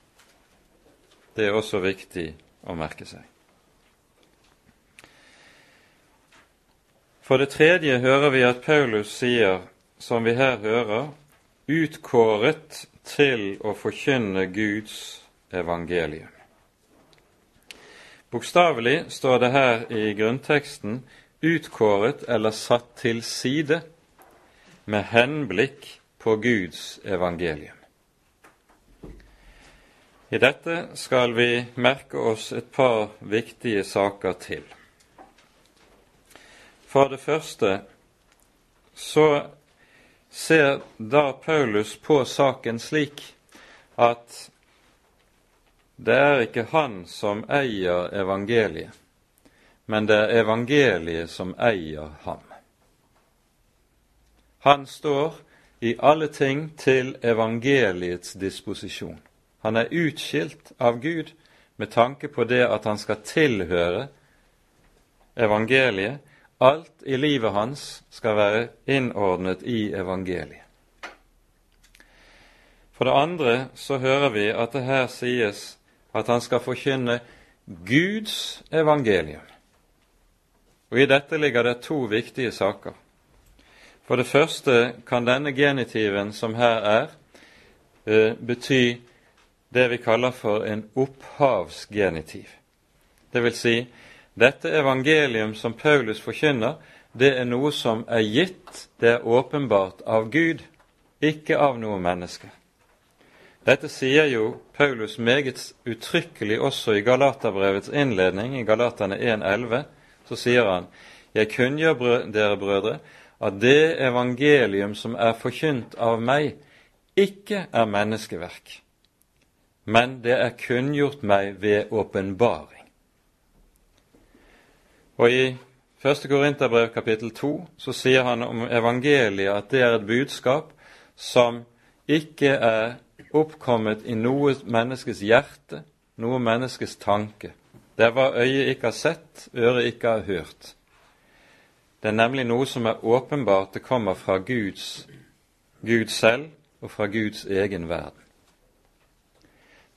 Det er også viktig å merke seg. For det tredje hører vi at Paulus sier, som vi her hører, utkåret til å forkynne Guds evangelium. Bokstavelig står det her i grunnteksten 'utkåret eller satt til side' med henblikk på Guds evangelium. I dette skal vi merke oss et par viktige saker til. For det første så ser da Paulus på saken slik at det er ikke han som eier evangeliet, men det er evangeliet som eier ham. Han står i alle ting til evangeliets disposisjon. Han er utskilt av Gud med tanke på det at han skal tilhøre evangeliet. Alt i livet hans skal være innordnet i evangeliet. For det andre så hører vi at det her sies at han skal forkynne Guds evangelium. Og I dette ligger det to viktige saker. For det første kan denne genitiven som her er, eh, bety det vi kaller for en opphavsgenitiv. Det vil si, dette evangelium som Paulus forkynner, det er noe som er gitt, det er åpenbart av Gud, ikke av noe menneske. Dette sier jo Paulus meget uttrykkelig også i Galaterbrevets innledning, i Galaterne 1,11. Så sier han, Jeg kunngjør dere, brødre, at det evangelium som er forkynt av meg, ikke er menneskeverk, men det er kunngjort meg ved åpenbaring. Og i 1. Korinterbrev kapittel 2 så sier han om evangeliet at det er et budskap som ikke er oppkommet i noe menneskes hjerte, noe menneskes tanke. Det er hva øyet ikke har sett, øret ikke har hørt. Det er nemlig noe som er åpenbart, det kommer fra Guds, Gud selv og fra Guds egen verden.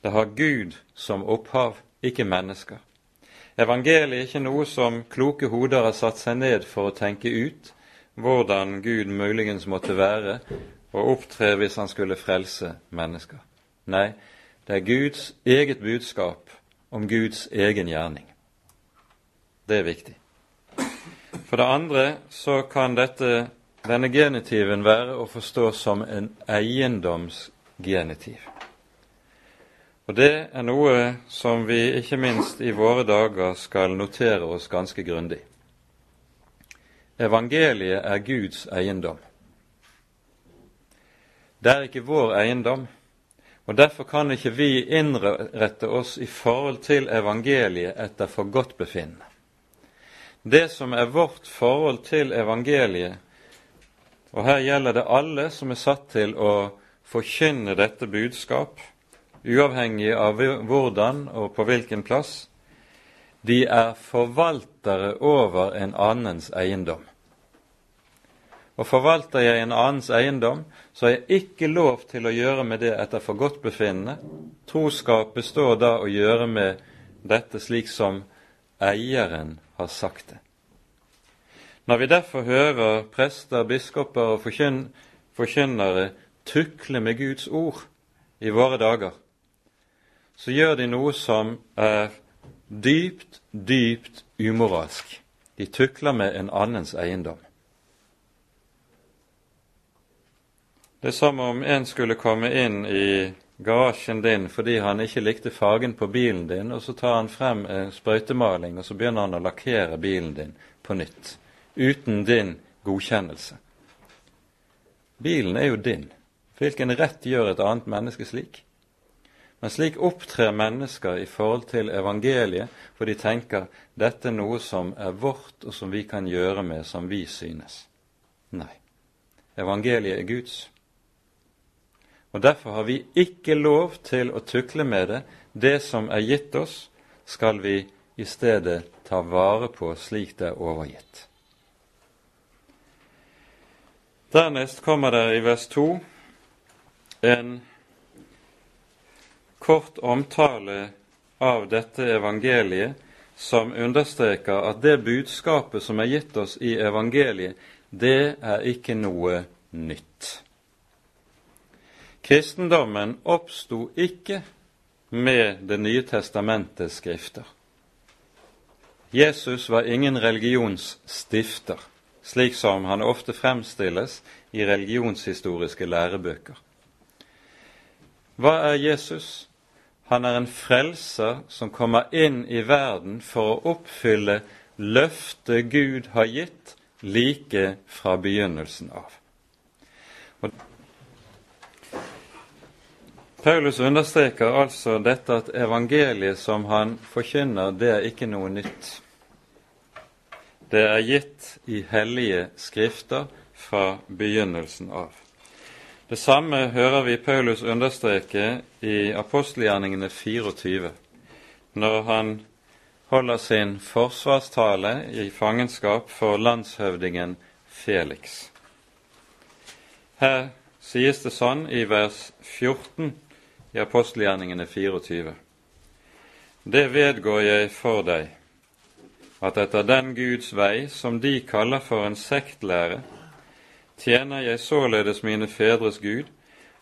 Det har Gud som opphav, ikke mennesker. Evangeliet er ikke noe som kloke hoder har satt seg ned for å tenke ut hvordan Gud muligens måtte være og opptre hvis han skulle frelse mennesker. Nei, det er Guds eget budskap om Guds egen gjerning. Det er viktig. For det andre så kan dette, denne genitiven være å forstå som en eiendomsgenitiv. Og det er noe som vi ikke minst i våre dager skal notere oss ganske grundig. Evangeliet er Guds eiendom. Det er ikke vår eiendom, og derfor kan ikke vi innrette oss i forhold til evangeliet etter forgodtbefinnende. Det som er vårt forhold til evangeliet, og her gjelder det alle som er satt til å forkynne dette budskap, uavhengig av hvordan og på hvilken plass, de er forvaltere over en annens eiendom. Og forvalter jeg en annens eiendom, så har jeg ikke lov til å gjøre med det etter forgodtbefinnende. Troskap består da å gjøre med dette slik som eieren har sagt det. Når vi derfor hører prester, biskoper og forkynnere tukle med Guds ord i våre dager, så gjør de noe som er dypt, dypt umoralsk. De tukler med en annens eiendom. Det er som om en skulle komme inn i garasjen din fordi han ikke likte fargen på bilen din, og så tar han frem en sprøytemaling og så begynner han å lakkere bilen din på nytt, uten din godkjennelse. Bilen er jo din. Hvilken rett gjør et annet menneske slik? Men slik opptrer mennesker i forhold til evangeliet, for de tenker dette er noe som er vårt, og som vi kan gjøre med som vi synes. Nei. Evangeliet er Guds. Og Derfor har vi ikke lov til å tukle med det. Det som er gitt oss, skal vi i stedet ta vare på slik det er overgitt. Dernest kommer det i vers 2 en kort omtale av dette evangeliet som understreker at det budskapet som er gitt oss i evangeliet, det er ikke noe nytt. Kristendommen oppsto ikke med Det nye testamentets skrifter. Jesus var ingen religionsstifter, slik som han ofte fremstilles i religionshistoriske lærebøker. Hva er Jesus? Han er en frelser som kommer inn i verden for å oppfylle løftet Gud har gitt like fra begynnelsen av. Og Paulus understreker altså dette at evangeliet som han forkynner, det er ikke noe nytt. Det er gitt i hellige skrifter fra begynnelsen av. Det samme hører vi Paulus understreke i apostelgjerningene 24, når han holder sin forsvarstale i fangenskap for landshøvdingen Felix. Her sies det sånn i vers 14 i apostelgjerningene 24. Det vedgår jeg for deg, at etter den Guds vei som de kaller for en sektlære, tjener jeg således mine fedres Gud,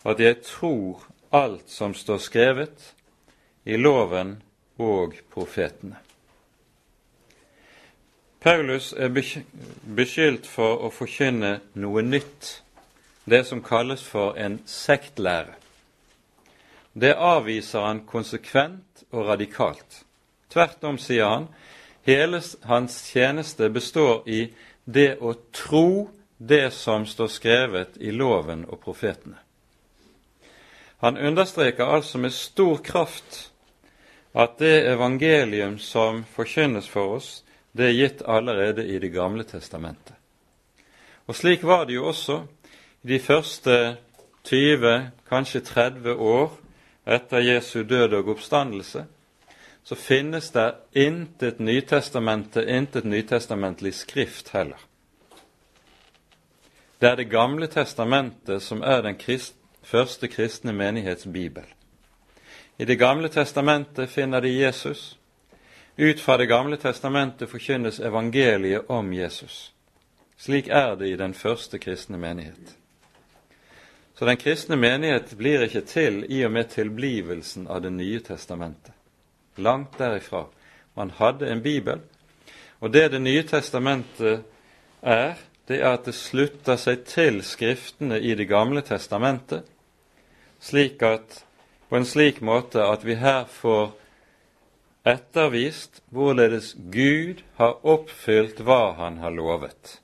at jeg tror alt som står skrevet i loven og profetene. Paulus er beskyldt for å forkynne noe nytt, det som kalles for en sektlære. Det avviser han konsekvent og radikalt. Tvert om, sier han, hele hans tjeneste består i det å tro det som står skrevet i loven og profetene. Han understreker altså med stor kraft at det evangelium som forkynnes for oss, det er gitt allerede i Det gamle testamentet. Og slik var det jo også i de første 20, kanskje 30 år etter Jesu død og oppstandelse. Så finnes det intet Nytestamentet, intet nytestamentlig skrift heller. Det er Det gamle testamentet som er den krist, første kristne menighets bibel. I Det gamle testamentet finner de Jesus, ut fra Det gamle testamentet forkynnes evangeliet om Jesus. Slik er det i den første kristne menighet. Så den kristne menighet blir ikke til i og med tilblivelsen av Det nye testamentet. Langt derifra. Man hadde en bibel, og det Det nye testamentet er, det er at det slutter seg til Skriftene i Det gamle testamentet, slik at, på en slik måte at vi her får ettervist hvorledes Gud har oppfylt hva han har lovet.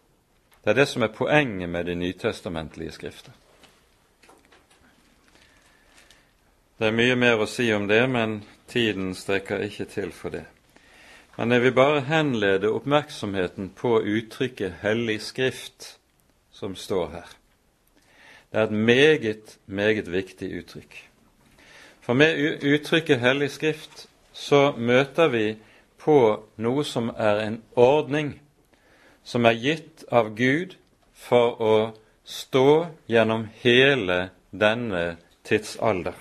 Det er det som er poenget med de nytestamentlige skrifter. Det er mye mer å si om det, men tiden strekker ikke til for det. Men jeg vil bare henlede oppmerksomheten på uttrykket 'Hellig Skrift', som står her. Det er et meget, meget viktig uttrykk. For med uttrykket 'Hellig Skrift' så møter vi på noe som er en ordning som er gitt av Gud for å stå gjennom hele denne tidsalder.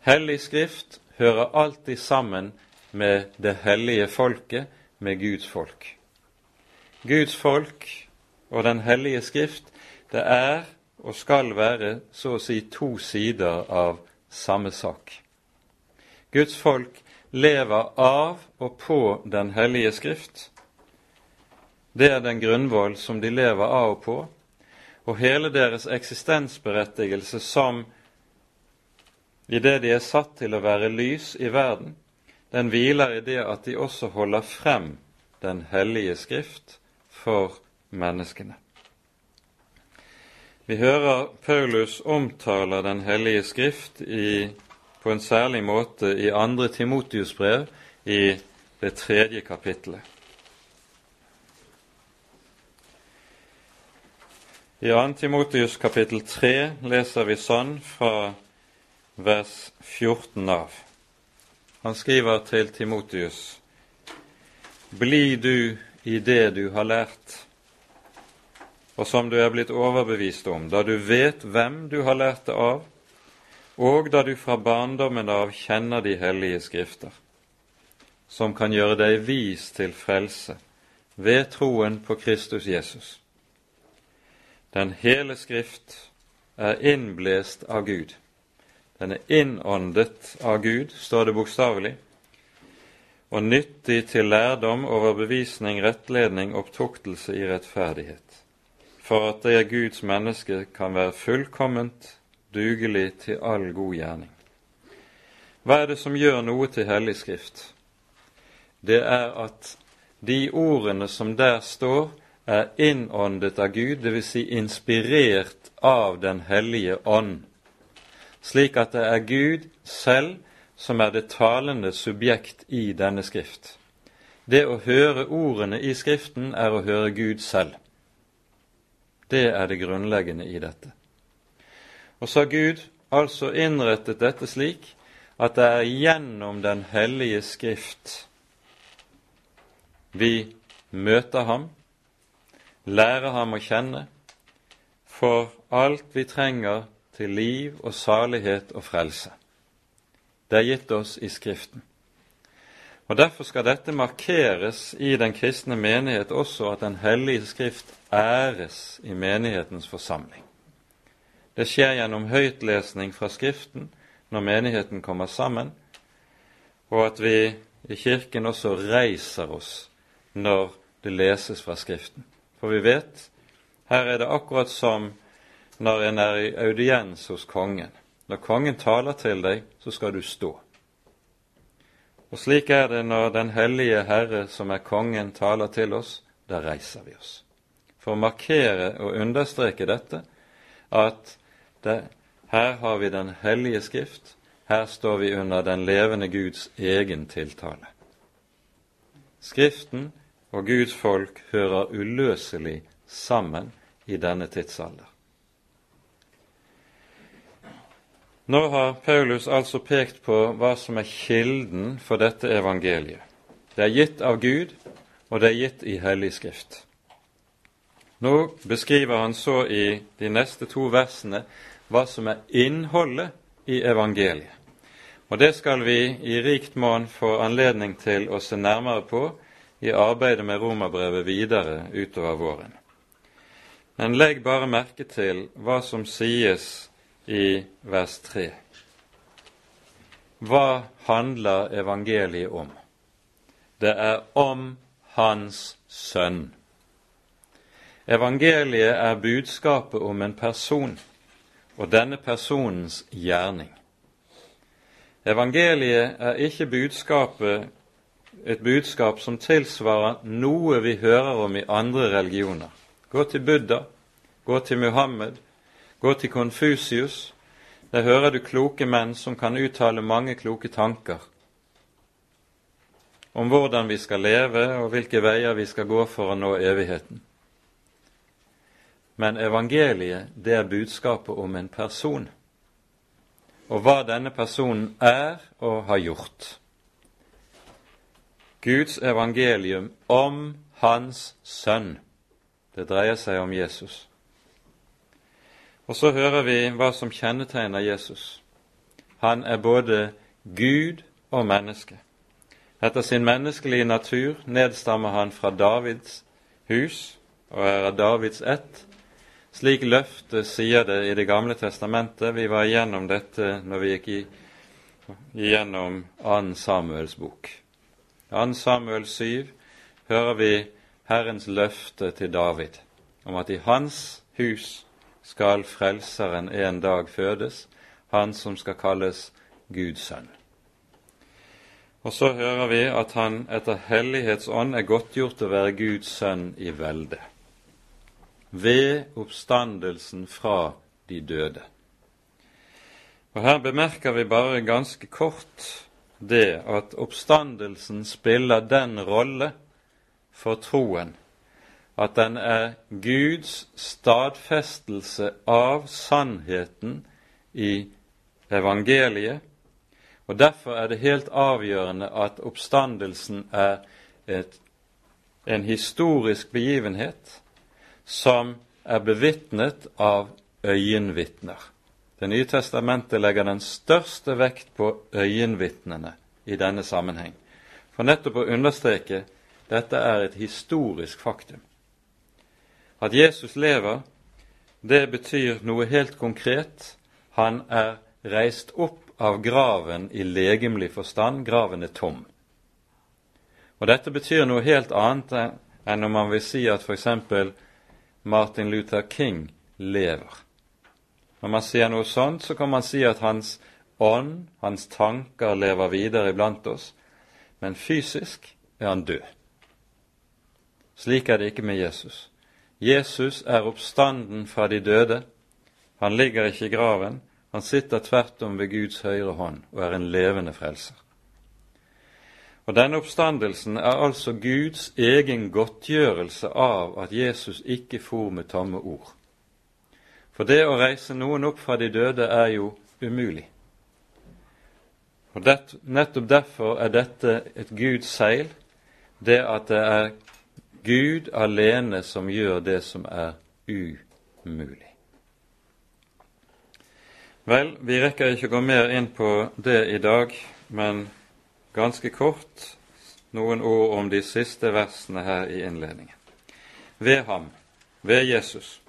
Hellig Skrift hører alltid sammen med det hellige folket, med Guds folk. Guds folk og Den hellige Skrift, det er og skal være så å si to sider av samme sak. Guds folk lever av og på Den hellige skrift. Det er den grunnvoll som de lever av og på, og hele deres eksistensberettigelse som i det de er satt til å være lys i verden, den hviler i det at de også holder frem Den hellige skrift for menneskene. Vi hører Paulus omtaler Den hellige skrift i på en særlig måte i andre Timotius brev, i det tredje kapittelet. I 2. Timotius kapittel 3 leser vi sånn fra vers 14 av. Han skriver til Timotius.: Bli du i det du har lært, og som du er blitt overbevist om, da du vet hvem du har lært det av, og da du fra barndommen av kjenner de hellige skrifter, som kan gjøre deg vis til frelse ved troen på Kristus Jesus. Den hele Skrift er innblest av Gud. Den er innåndet av Gud, står det bokstavelig, og nyttig til lærdom, overbevisning, rettledning, opptuktelse i rettferdighet, for at det Guds menneske kan være fullkomment, dugelig til all god gjerning. Hva er det som gjør noe til Hellig Skrift? Det er at de ordene som der står, er innåndet av Gud, dvs. Si inspirert av Den hellige ånd, slik at det er Gud selv som er det talende subjekt i denne skrift. Det å høre ordene i Skriften er å høre Gud selv. Det er det grunnleggende i dette. Og så har Gud altså innrettet dette slik at det er gjennom Den hellige Skrift vi møter ham, lærer ham å kjenne, for alt vi trenger til liv og salighet og frelse. Det er gitt oss i Skriften. Og Derfor skal dette markeres i den kristne menighet også, at Den hellige skrift æres i menighetens forsamling. Det skjer gjennom høytlesning fra Skriften når menigheten kommer sammen, og at vi i Kirken også reiser oss når det leses fra Skriften. For vi vet her er det akkurat som når en er i audiens hos kongen. Når kongen taler til deg, så skal du stå. Og slik er det når Den hellige Herre, som er kongen, taler til oss. Da reiser vi oss. For å markere og understreke dette, at det, her har vi Den hellige Skrift, her står vi under den levende Guds egen tiltale. Skriften og Guds folk hører uløselig sammen i denne tidsalder. Nå har Paulus altså pekt på hva som er kilden for dette evangeliet. Det er gitt av Gud, og det er gitt i Hellig Skrift. Nå beskriver han så i de neste to versene hva som er innholdet i evangeliet. Og det skal vi i rikt monn få anledning til å se nærmere på i arbeidet med romerbrevet videre utover våren. Men legg bare merke til hva som sies i vers 3. Hva handler evangeliet om? Det er om Hans sønn. Evangeliet er budskapet om en person og denne personens gjerning. Evangeliet er ikke budskapet et budskap som tilsvarer noe vi hører om i andre religioner. Gå til Buddha, gå til Muhammed, Gå til Konfusius. Der hører du kloke menn som kan uttale mange kloke tanker om hvordan vi skal leve og hvilke veier vi skal gå for å nå evigheten. Men evangeliet, det er budskapet om en person, og hva denne personen er og har gjort. Guds evangelium om Hans Sønn. Det dreier seg om Jesus. Og så hører vi hva som kjennetegner Jesus. Han er både Gud og menneske. Etter sin menneskelige natur nedstammer han fra Davids hus og er av Davids ett. Slik løftet sier det i Det gamle testamentet. Vi var igjennom dette når vi gikk igjennom 2. Samuels bok. I 2. Samuel 7 hører vi Herrens løfte til David om at i hans hus skal Frelseren en dag fødes, han som skal kalles Guds sønn. Og så hører vi at han etter Hellighetsånd er godtgjort å være Guds sønn i velde, ved oppstandelsen fra de døde. Og Her bemerker vi bare ganske kort det at oppstandelsen spiller den rolle for troen at den er Guds stadfestelse av sannheten i evangeliet, og derfor er det helt avgjørende at oppstandelsen er et, en historisk begivenhet som er bevitnet av øyenvitner. Det nye testamentet legger den største vekt på øyenvitnene i denne sammenheng, for nettopp å understreke dette er et historisk faktum. At Jesus lever, det betyr noe helt konkret. Han er reist opp av graven i legemlig forstand. Graven er tom. Og Dette betyr noe helt annet enn om man vil si at f.eks. Martin Luther King lever. Når man sier noe sånt, så kan man si at hans ånd, hans tanker, lever videre iblant oss, men fysisk er han død. Slik er det ikke med Jesus. Jesus er oppstanden fra de døde. Han ligger ikke i graven. Han sitter tvert om ved Guds høyre hånd og er en levende frelser. Og Denne oppstandelsen er altså Guds egen godtgjørelse av at Jesus ikke for med tomme ord. For det å reise noen opp fra de døde er jo umulig. Og det, Nettopp derfor er dette et Guds seil, det at det er Gud alene som gjør det som er umulig. Vel, vi rekker ikke å gå mer inn på det i dag, men ganske kort noen ord om de siste versene her i innledningen. Ved ham, ved Jesus,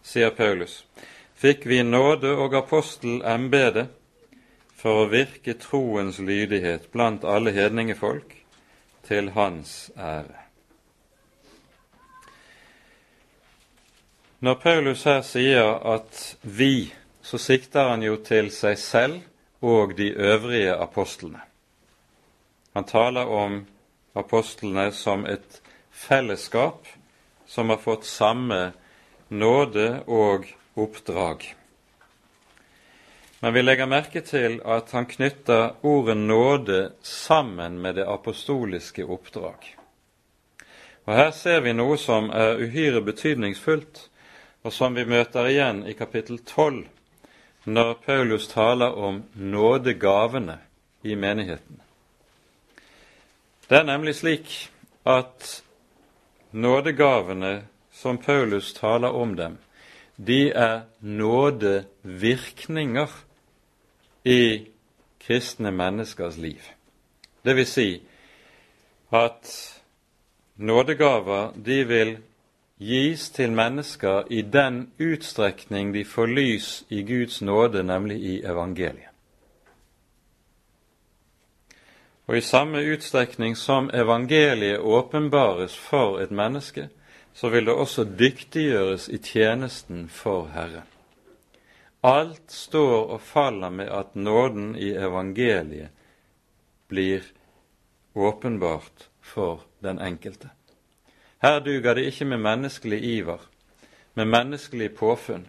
sier Paulus, fikk vi nåde og apostelembete for å virke troens lydighet blant alle hedningefolk til hans ære. Når Paulus her sier at vi, så sikter han jo til seg selv og de øvrige apostlene. Han taler om apostlene som et fellesskap som har fått samme nåde og oppdrag. Men vi legger merke til at han knytter ordet nåde sammen med det apostoliske oppdrag. Og Her ser vi noe som er uhyre betydningsfullt, og som vi møter igjen i kapittel 12, når Paulus taler om nådegavene i menigheten. Det er nemlig slik at nådegavene som Paulus taler om dem, de er nådevirkninger i kristne menneskers liv. Det vil si at nådegaver de vil gis til mennesker i den utstrekning de får lys i Guds nåde, nemlig i evangeliet. Og i samme utstrekning som evangeliet åpenbares for et menneske, så vil det også dyktiggjøres i tjenesten for Herren. Alt står og faller med at nåden i evangeliet blir åpenbart for den enkelte. Her duger det ikke med menneskelig iver, med menneskelig påfunn.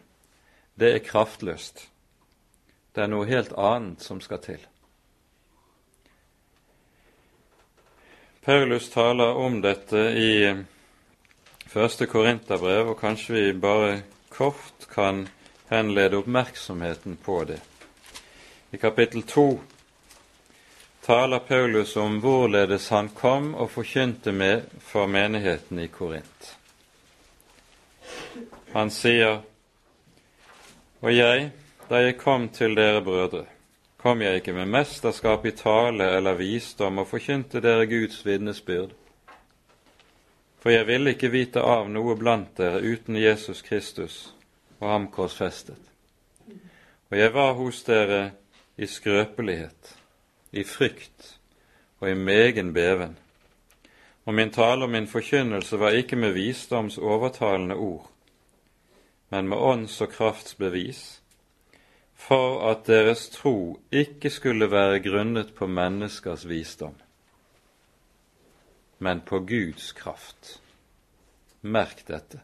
Det er kraftløst. Det er noe helt annet som skal til. Paulus taler om dette i første Korinterbrev, og kanskje vi bare kort kan henlede oppmerksomheten på det. I kapittel to taler Paulus om hvorledes han kom og forkynte med for menigheten i Korint. Han sier, Og jeg, da jeg kom til dere brødre, kom jeg ikke med mesterskap i tale eller visdom og forkynte dere Guds vitnesbyrd. For jeg ville ikke vite av noe blant dere uten Jesus Kristus og ham korsfestet. Og jeg var hos dere i skrøpelighet i frykt og i megen beven. Og min tale og min forkynnelse var ikke med visdoms overtalende ord, men med ånds og krafts bevis, for at deres tro ikke skulle være grunnet på menneskers visdom, men på Guds kraft. Merk dette.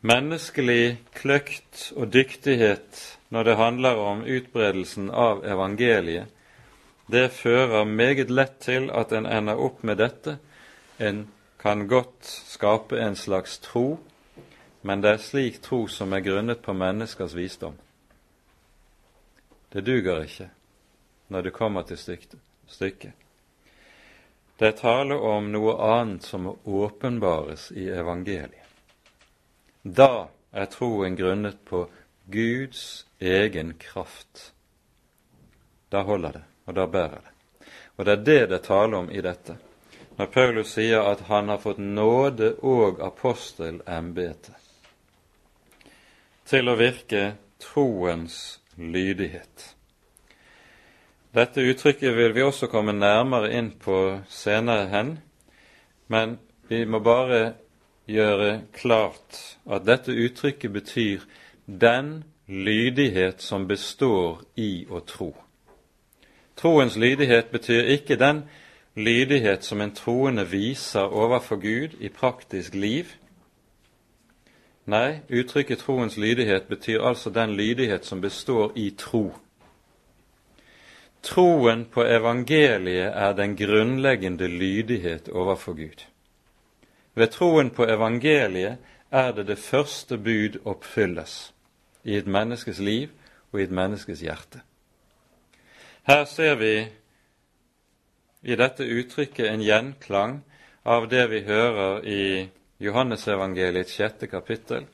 Menneskelig kløkt og dyktighet når det handler om utbredelsen av evangeliet, det fører meget lett til at en ender opp med dette. En kan godt skape en slags tro, men det er slik tro som er grunnet på menneskers visdom. Det duger ikke når det kommer til stykket. Det er tale om noe annet som åpenbares i evangeliet. Da er troen grunnet på Guds egen kraft. Da holder det, og da bærer det. Og det er det det taler om i dette, når Paulus sier at han har fått nåde og apostelembete til å virke troens lydighet. Dette uttrykket vil vi også komme nærmere inn på senere hen, men vi må bare gjøre klart at dette uttrykket betyr den lydighet som består i å tro. Troens lydighet betyr ikke den lydighet som en troende viser overfor Gud i praktisk liv. Nei, uttrykket troens lydighet betyr altså den lydighet som består i tro. Troen på evangeliet er den grunnleggende lydighet overfor Gud. Ved troen på evangeliet er det det første bud oppfylles i et menneskes liv og i et menneskes hjerte. Her ser vi i dette uttrykket en gjenklang av det vi hører i Johannesevangeliets sjette kapittel,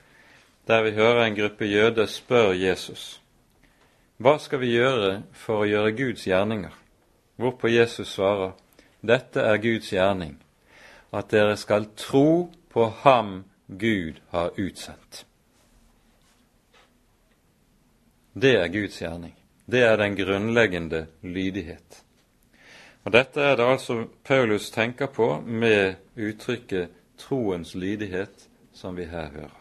der vi hører en gruppe jøder spør Jesus hva skal vi gjøre for å gjøre Guds gjerninger? Hvorpå Jesus svarer dette er Guds gjerning, at dere skal tro på ham Gud har utsendt. Det er Guds gjerning. Det er den grunnleggende lydighet. Og Dette er det altså Paulus tenker på med uttrykket 'troens lydighet', som vi her hører.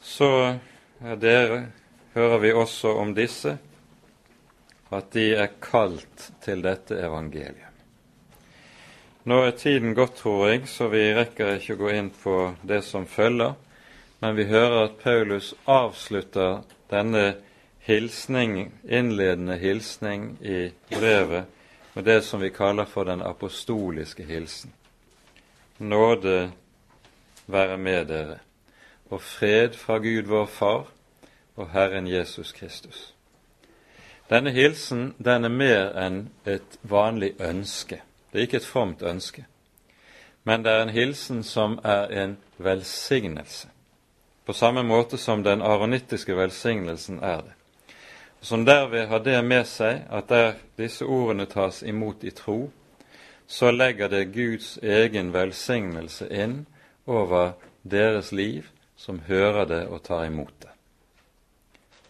Så er dere, hører vi også om disse, at de er kalt til dette evangeliet. Nå er tiden gått, tror jeg, så vi rekker ikke å gå inn på det som følger, men vi hører at Paulus avslutter denne hilsning, innledende hilsning i brevet med det som vi kaller for den apostoliske hilsen. Nåde være med dere, og fred fra Gud vår Far og Herren Jesus Kristus. Denne hilsen den er mer enn et vanlig ønske. Det er ikke et fromt ønske, men det er en hilsen som er en velsignelse, på samme måte som den aronittiske velsignelsen er det som derved har det med seg at der disse ordene tas imot i tro, så legger det Guds egen velsignelse inn over deres liv som hører det og tar imot det.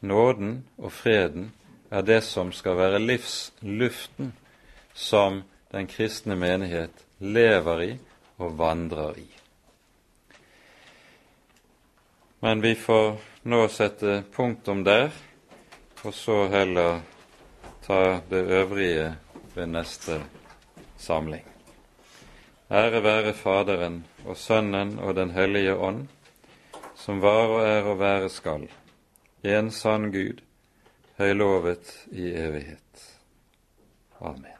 Nåden og freden er det som skal være livsluften som den kristne menighet lever i og vandrer i. Men vi får nå sette punktum der og så heller ta det øvrige ved neste samling. Ære være Faderen og Sønnen og Den hellige ånd, som var og er og være skal, en sann Gud, høylovet i evighet. Amen.